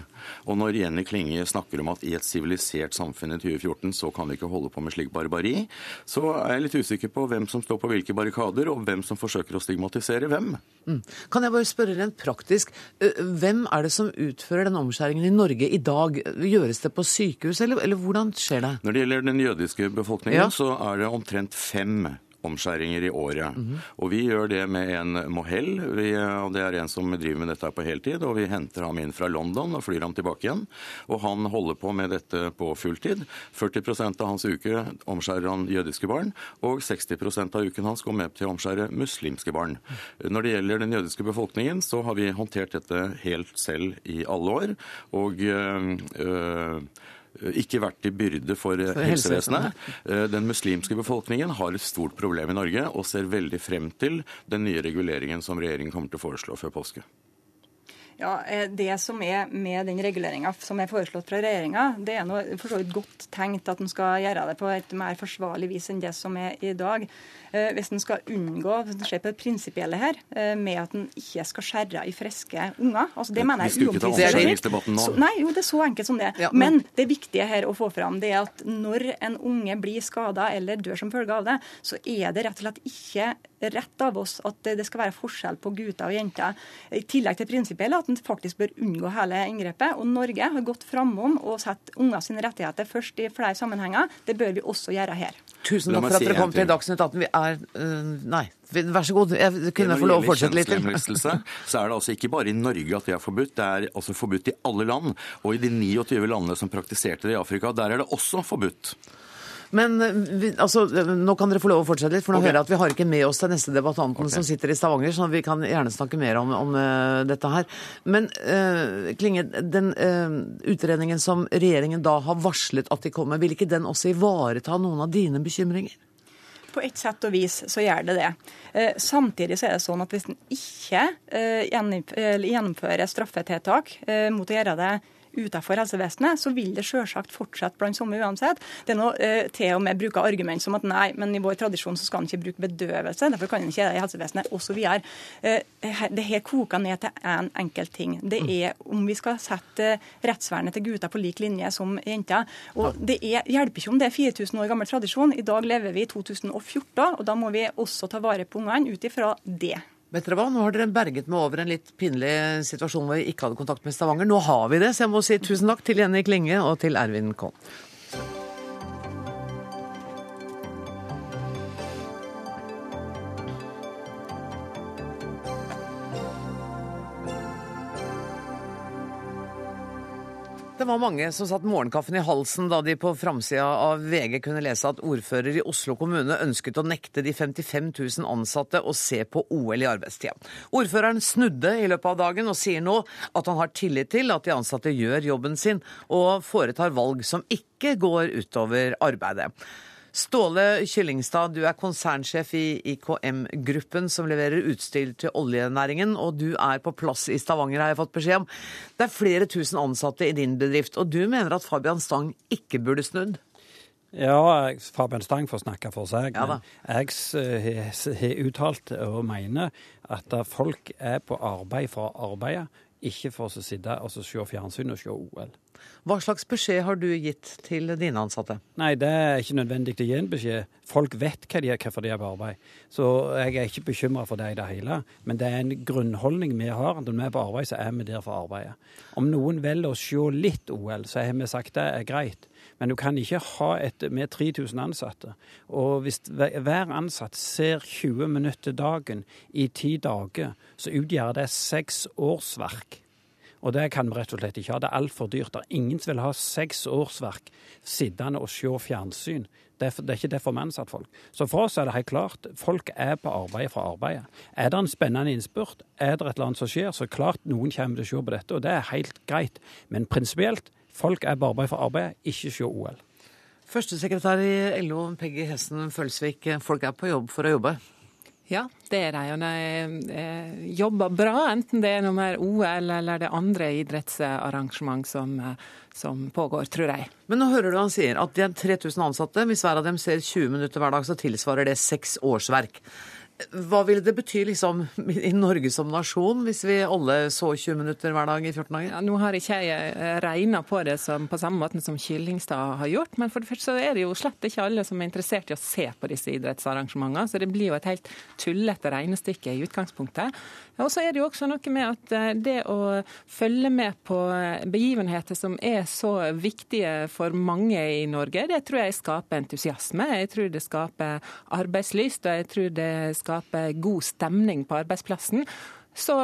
Og når Jenny Klinge snakker om at i et sivilisert samfunn i 2014 så kan vi ikke holde på med slik barbari, så er jeg litt usikker på hvem som står på hvilke barrikader, og hvem som forsøker å stigmatisere hvem. Mm. Kan jeg bare spørre rent praktisk, hvem er det som utfører den omskjæringen i Norge i dag? Gjøres det på sykehus, eller, eller hvordan skjer det? Når det gjelder den jødiske befolkningen, ja. så er det omtrent fem omskjæringer i året. Mm -hmm. Og vi gjør det med en mohell. Vi, og det er en som driver med dette på heltid. Og vi henter ham inn fra London og flyr ham tilbake igjen. Og han holder på med dette på fulltid. 40% av hans uke omskjærer han jødiske barn, og 60% av uken hans går med til å omskjære muslimske barn. Når det gjelder den jødiske befolkningen, så har vi håndtert dette helt selv i alle år. Og øh, ikke vært til byrde for, for helsevesenet. Eh, den muslimske befolkningen har et stort problem i Norge og ser veldig frem til den nye reguleringen som regjeringen kommer til å foreslå før påske. Ja, eh, Det som er med den reguleringa som er foreslått fra regjeringa, det er noe for så vidt godt tenkt at en skal gjøre det på et mer forsvarlig vis enn det som er i dag. Eh, hvis en skal unngå hvis en skjer på det prinsipielle her, eh, med at en ikke skal skjære i friske unger altså Det mener jeg er uomtvistelig. Nei, jo, det er så enkelt som det. Ja, men... men det viktige her å få fram det er at når en unge blir skada eller dør som følge av det, så er det rett og slett ikke rett av oss at det skal være forskjell på gutter og jenter. I tillegg til prinsipielle at en faktisk bør unngå hele inngrepet. Og Norge har gått framom og satt unger sine rettigheter først i flere sammenhenger. Det bør vi også gjøre her. Tusen takk for at dere kom til Dagsnytt 18. Vi er uh, Nei, vær så god. Jeg kunne få lov å fortsette litt. så er det altså ikke bare i Norge at det er forbudt. Det er altså forbudt i alle land. Og i de 29 landene som praktiserte det i Afrika, der er det også forbudt. Men vi, altså, nå kan dere få lov å fortsette litt, for nå okay. hører jeg at vi har ikke med oss den neste debattanten okay. som sitter i Stavanger, så vi kan gjerne snakke mer om, om uh, dette her. Men uh, Klinge, den uh, utredningen som regjeringen da har varslet at de kommer, vil ikke den også ivareta noen av dine bekymringer? På et sett og vis så gjør det det. Samtidig så er det sånn at hvis en ikke gjennomfører straffetiltak mot å gjøre det utenfor helsevesenet, så vil det selvsagt fortsette blant somme uansett. Det er noe eh, til og med bruker argument som at nei, men i vår tradisjon så skal en ikke bruke bedøvelse, derfor kan en ikke det i helsevesenet, osv. Eh, det her koker ned til én en enkelt ting. Det mm. er om vi skal sette rettsvernet til gutter på lik linje som jenter. Og det er, hjelper ikke om det er 4000 år gammel tradisjon. I dag lever vi i 2014, og da må vi også ta vare på ungene ut ifra det. Vet dere hva, Nå har dere berget meg over en litt pinlig situasjon hvor vi ikke hadde kontakt med Stavanger. Nå har vi det, så jeg må si tusen takk til Jenny Klinge og til Ervin Kohn. Det var mange som satt morgenkaffen i halsen da de på framsida av VG kunne lese at ordfører i Oslo kommune ønsket å nekte de 55 000 ansatte å se på OL i arbeidstida. Ordføreren snudde i løpet av dagen og sier nå at han har tillit til at de ansatte gjør jobben sin og foretar valg som ikke går utover arbeidet. Ståle Kyllingstad, du er konsernsjef i IKM-gruppen som leverer utstyr til oljenæringen, og du er på plass i Stavanger, har jeg fått beskjed om. Det er flere tusen ansatte i din bedrift, og du mener at Fabian Stang ikke burde snudd? Ja, Fabian Stang får snakke for seg. Ja, jeg har uttalt og mener at folk er på arbeid for å arbeide, ikke for å sitte og se fjernsyn og se OL. Hva slags beskjed har du gitt til dine ansatte? Nei, Det er ikke nødvendig å gi en beskjed. Folk vet hva de er, hvorfor de er på arbeid. Så jeg er ikke bekymra for det i det hele. Men det er en grunnholdning vi har. Når vi er på arbeid, så er vi der for arbeidet. Om noen velger å se litt OL, så har vi sagt det er greit. Men du kan ikke ha et med 3000 ansatte. Og hvis hver ansatt ser 20 minutter dagen i ti dager, så utgjør det seks årsverk. Og det kan vi rett og slett ikke ha. Det er altfor dyrt. Det er ingen som vil ha seks årsverk sittende og se fjernsyn. Det er, det er ikke derfor vi ansatt folk. Så for oss er det helt klart, folk er på arbeid fra arbeidet. Er det en spennende innspurt, er det et eller annet som skjer, så klart noen kommer til å se på dette, og det er helt greit. Men prinsipielt, folk er på arbeid fra arbeidet, ikke se OL. Førstesekretær i LO, Peggy Hessen Følsvik. Folk er på jobb for å jobbe. Ja, det er de. Og de eh, jobber bra, enten det er noe mer OL eller det andre idrettsarrangement som, eh, som, pågår, tror jeg. Men nå hører du han sier at de er 3000 ansatte. Hvis hver av dem ser 20 minutter hver dag, så tilsvarer det seks årsverk. Hva ville det bety liksom, i Norge som nasjon, hvis vi alle så 20 minutter hver dag i 14 dager? Ja, nå har ikke jeg eh, regna på det som, på samme måte som Kyllingstad har gjort. Men for det første så er det jo slett ikke alle som er interessert i å se på disse idrettsarrangementene. Så det blir jo et helt tullete regnestykke i utgangspunktet. Og så er det jo også noe med at eh, det å følge med på begivenheter som er så viktige for mange i Norge, det tror jeg skaper entusiasme. Jeg tror det skaper arbeidslyst, og jeg tror det skaper skape god stemning på arbeidsplassen. Så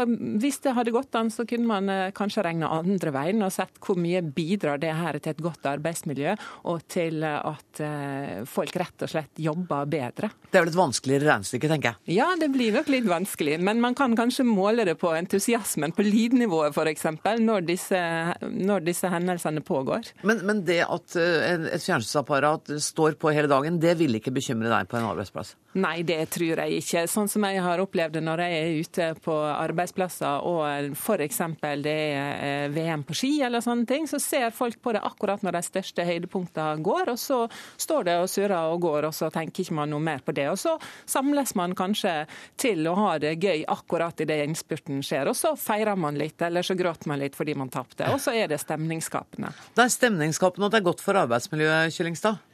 hvis det hadde gått an, så kunne man eh, kanskje regne andre veien og sett hvor mye bidrar det her til et godt arbeidsmiljø og til at eh, folk rett og slett jobber bedre. Det er vel et vanskeligere regnestykke, tenker jeg? Ja, det blir nok litt vanskelig. Men man kan kanskje måle det på entusiasmen på lydnivået f.eks. Når, disse, når disse hendelsene pågår. Men, men det at eh, et fjernsynsapparat står på hele dagen, det vil ikke bekymre deg på en arbeidsplass? Nei, det tror jeg ikke. Sånn som jeg har opplevd det når jeg er ute på arbeidsplasser og f.eks. det er eh, VM på ski eller sånne ting, så ser folk på det akkurat når de største høydepunktene går, og så står det og surrer og går, og så tenker ikke man noe mer på det. Og så samles man kanskje til å ha det gøy akkurat idet innspurten skjer, og så feirer man litt, eller så gråter man litt fordi man tapte. Og så er det stemningsskapende. Det er stemningsskapende, og det er godt for arbeidsmiljøet, Kyllingstad?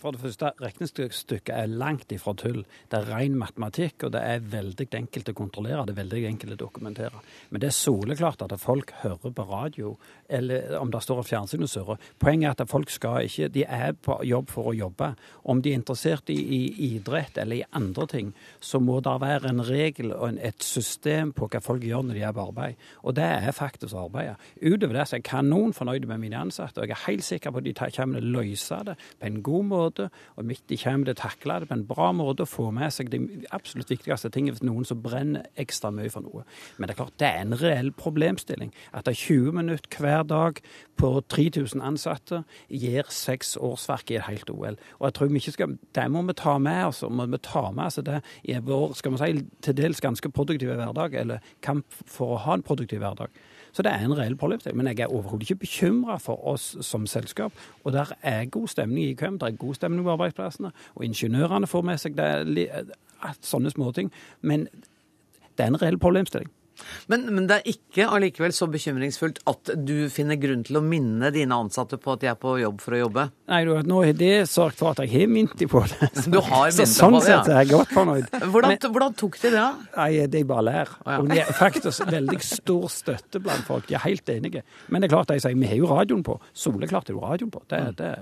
For det første, regnestykket er langt ifra tull. Det er ren matematikk, og det er veldig enkelt å kontrollere. Det er veldig enkelt å dokumentere. Men det er soleklart at folk hører på radio, eller om det står et fjernsyn og surrer. Poenget er at folk skal ikke De er på jobb for å jobbe. Om de er interessert i, i idrett eller i andre ting, så må det være en regel og en, et system på hva folk gjør når de er på arbeid. Og det er faktisk arbeidet. Utover det så er jeg kanon fornøyd med mine ansatte, og jeg er helt sikker på at de kommer til å løse det på en god god måte, og de kommer til å takle det på en bra måte og få med seg de absolutt viktigste tingene hvis noen som brenner ekstra mye for noe. Men det er klart, det er en reell problemstilling. At det er 20 minutter hver dag på 3000 ansatte gir seks årsverk i et helt OL. Og jeg tror vi ikke skal, Det må vi ta med oss. må vi ta med oss det i vår skal vi si, til dels ganske produktive hverdag, eller kamp for å ha en produktiv hverdag. Så det er en reell problemstilling. Men jeg er overhodet ikke bekymra for oss som selskap. Og der er god stemning i KM, der er god stemning på arbeidsplassene. Og ingeniørene får med seg det, sånne småting. Men det er en reell problemstilling. Men, men, det er ikke allikevel så bekymringsfullt at du finner grunn til å minne dine ansatte på at de er på jobb for å jobbe? Nei, du, nå har det sagt for at jeg har minnet dem på det. Så, du har så sånn på det, ja. sett er jeg godt fornøyd. Hvordan, men, hvordan tok de det? Nei, De bare ler. Ah, ja. Og det er faktisk veldig stor støtte blant folk. De er helt enige. Men det er klart de sier vi har jo radioen på. Soleklart er jo radioen på. Det, det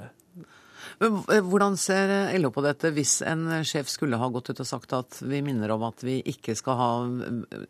Eh, hvordan ser eh, LO på dette hvis en sjef skulle ha gått ut og sagt at vi minner om at vi ikke skal ha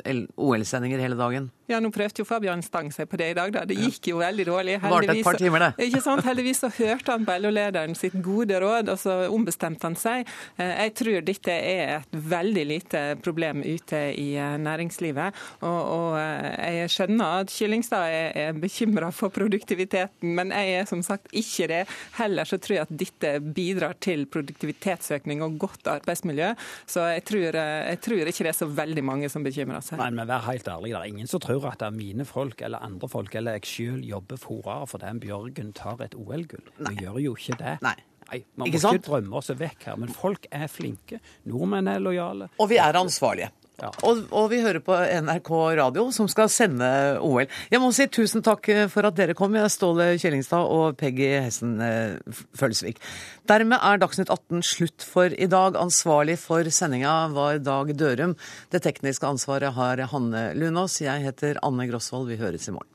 eh, OL-sendinger hele dagen? Ja, nå prøvde jo Fabian Stang seg på det i dag, da. Det gikk jo veldig dårlig. Heldigvis, et par timer, det. Ikke sant? Heldigvis så hørte han på LO-lederen sitt gode råd, og så ombestemte han seg. Jeg tror dette er et veldig lite problem ute i næringslivet. Og, og jeg skjønner at Kyllingstad er, er bekymra for produktiviteten, men jeg er som sagt ikke det. Heller så tror jeg at dette dette bidrar til produktivitetsøkning og godt arbeidsmiljø. Så jeg tror, jeg tror ikke det er så veldig mange som bekymrer seg. Nei, men vær helt ærlig, det er ingen som tror at det er mine folk eller andre folk eller jeg sjøl jobber forere fordi Bjørgen tar et OL-gull. Vi gjør jo ikke det. Nei. Nei, Man må ikke drømme oss vekk her, men folk er flinke. Nordmenn er lojale. Og vi er ansvarlige. Og, og, vi hører på NRK radio, som skal sende OL. Jeg må si tusen takk for at dere kom, Ståle Kjellingstad og Peggy Hessen eh, Følsvik. Dermed er Dagsnytt 18 slutt for i dag. Ansvarlig for sendinga var Dag Dørum. Det tekniske ansvaret har Hanne Lunås. Jeg heter Anne Grosvold. Vi høres i morgen.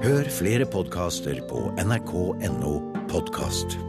Hør flere podkaster på nrk.no podkast.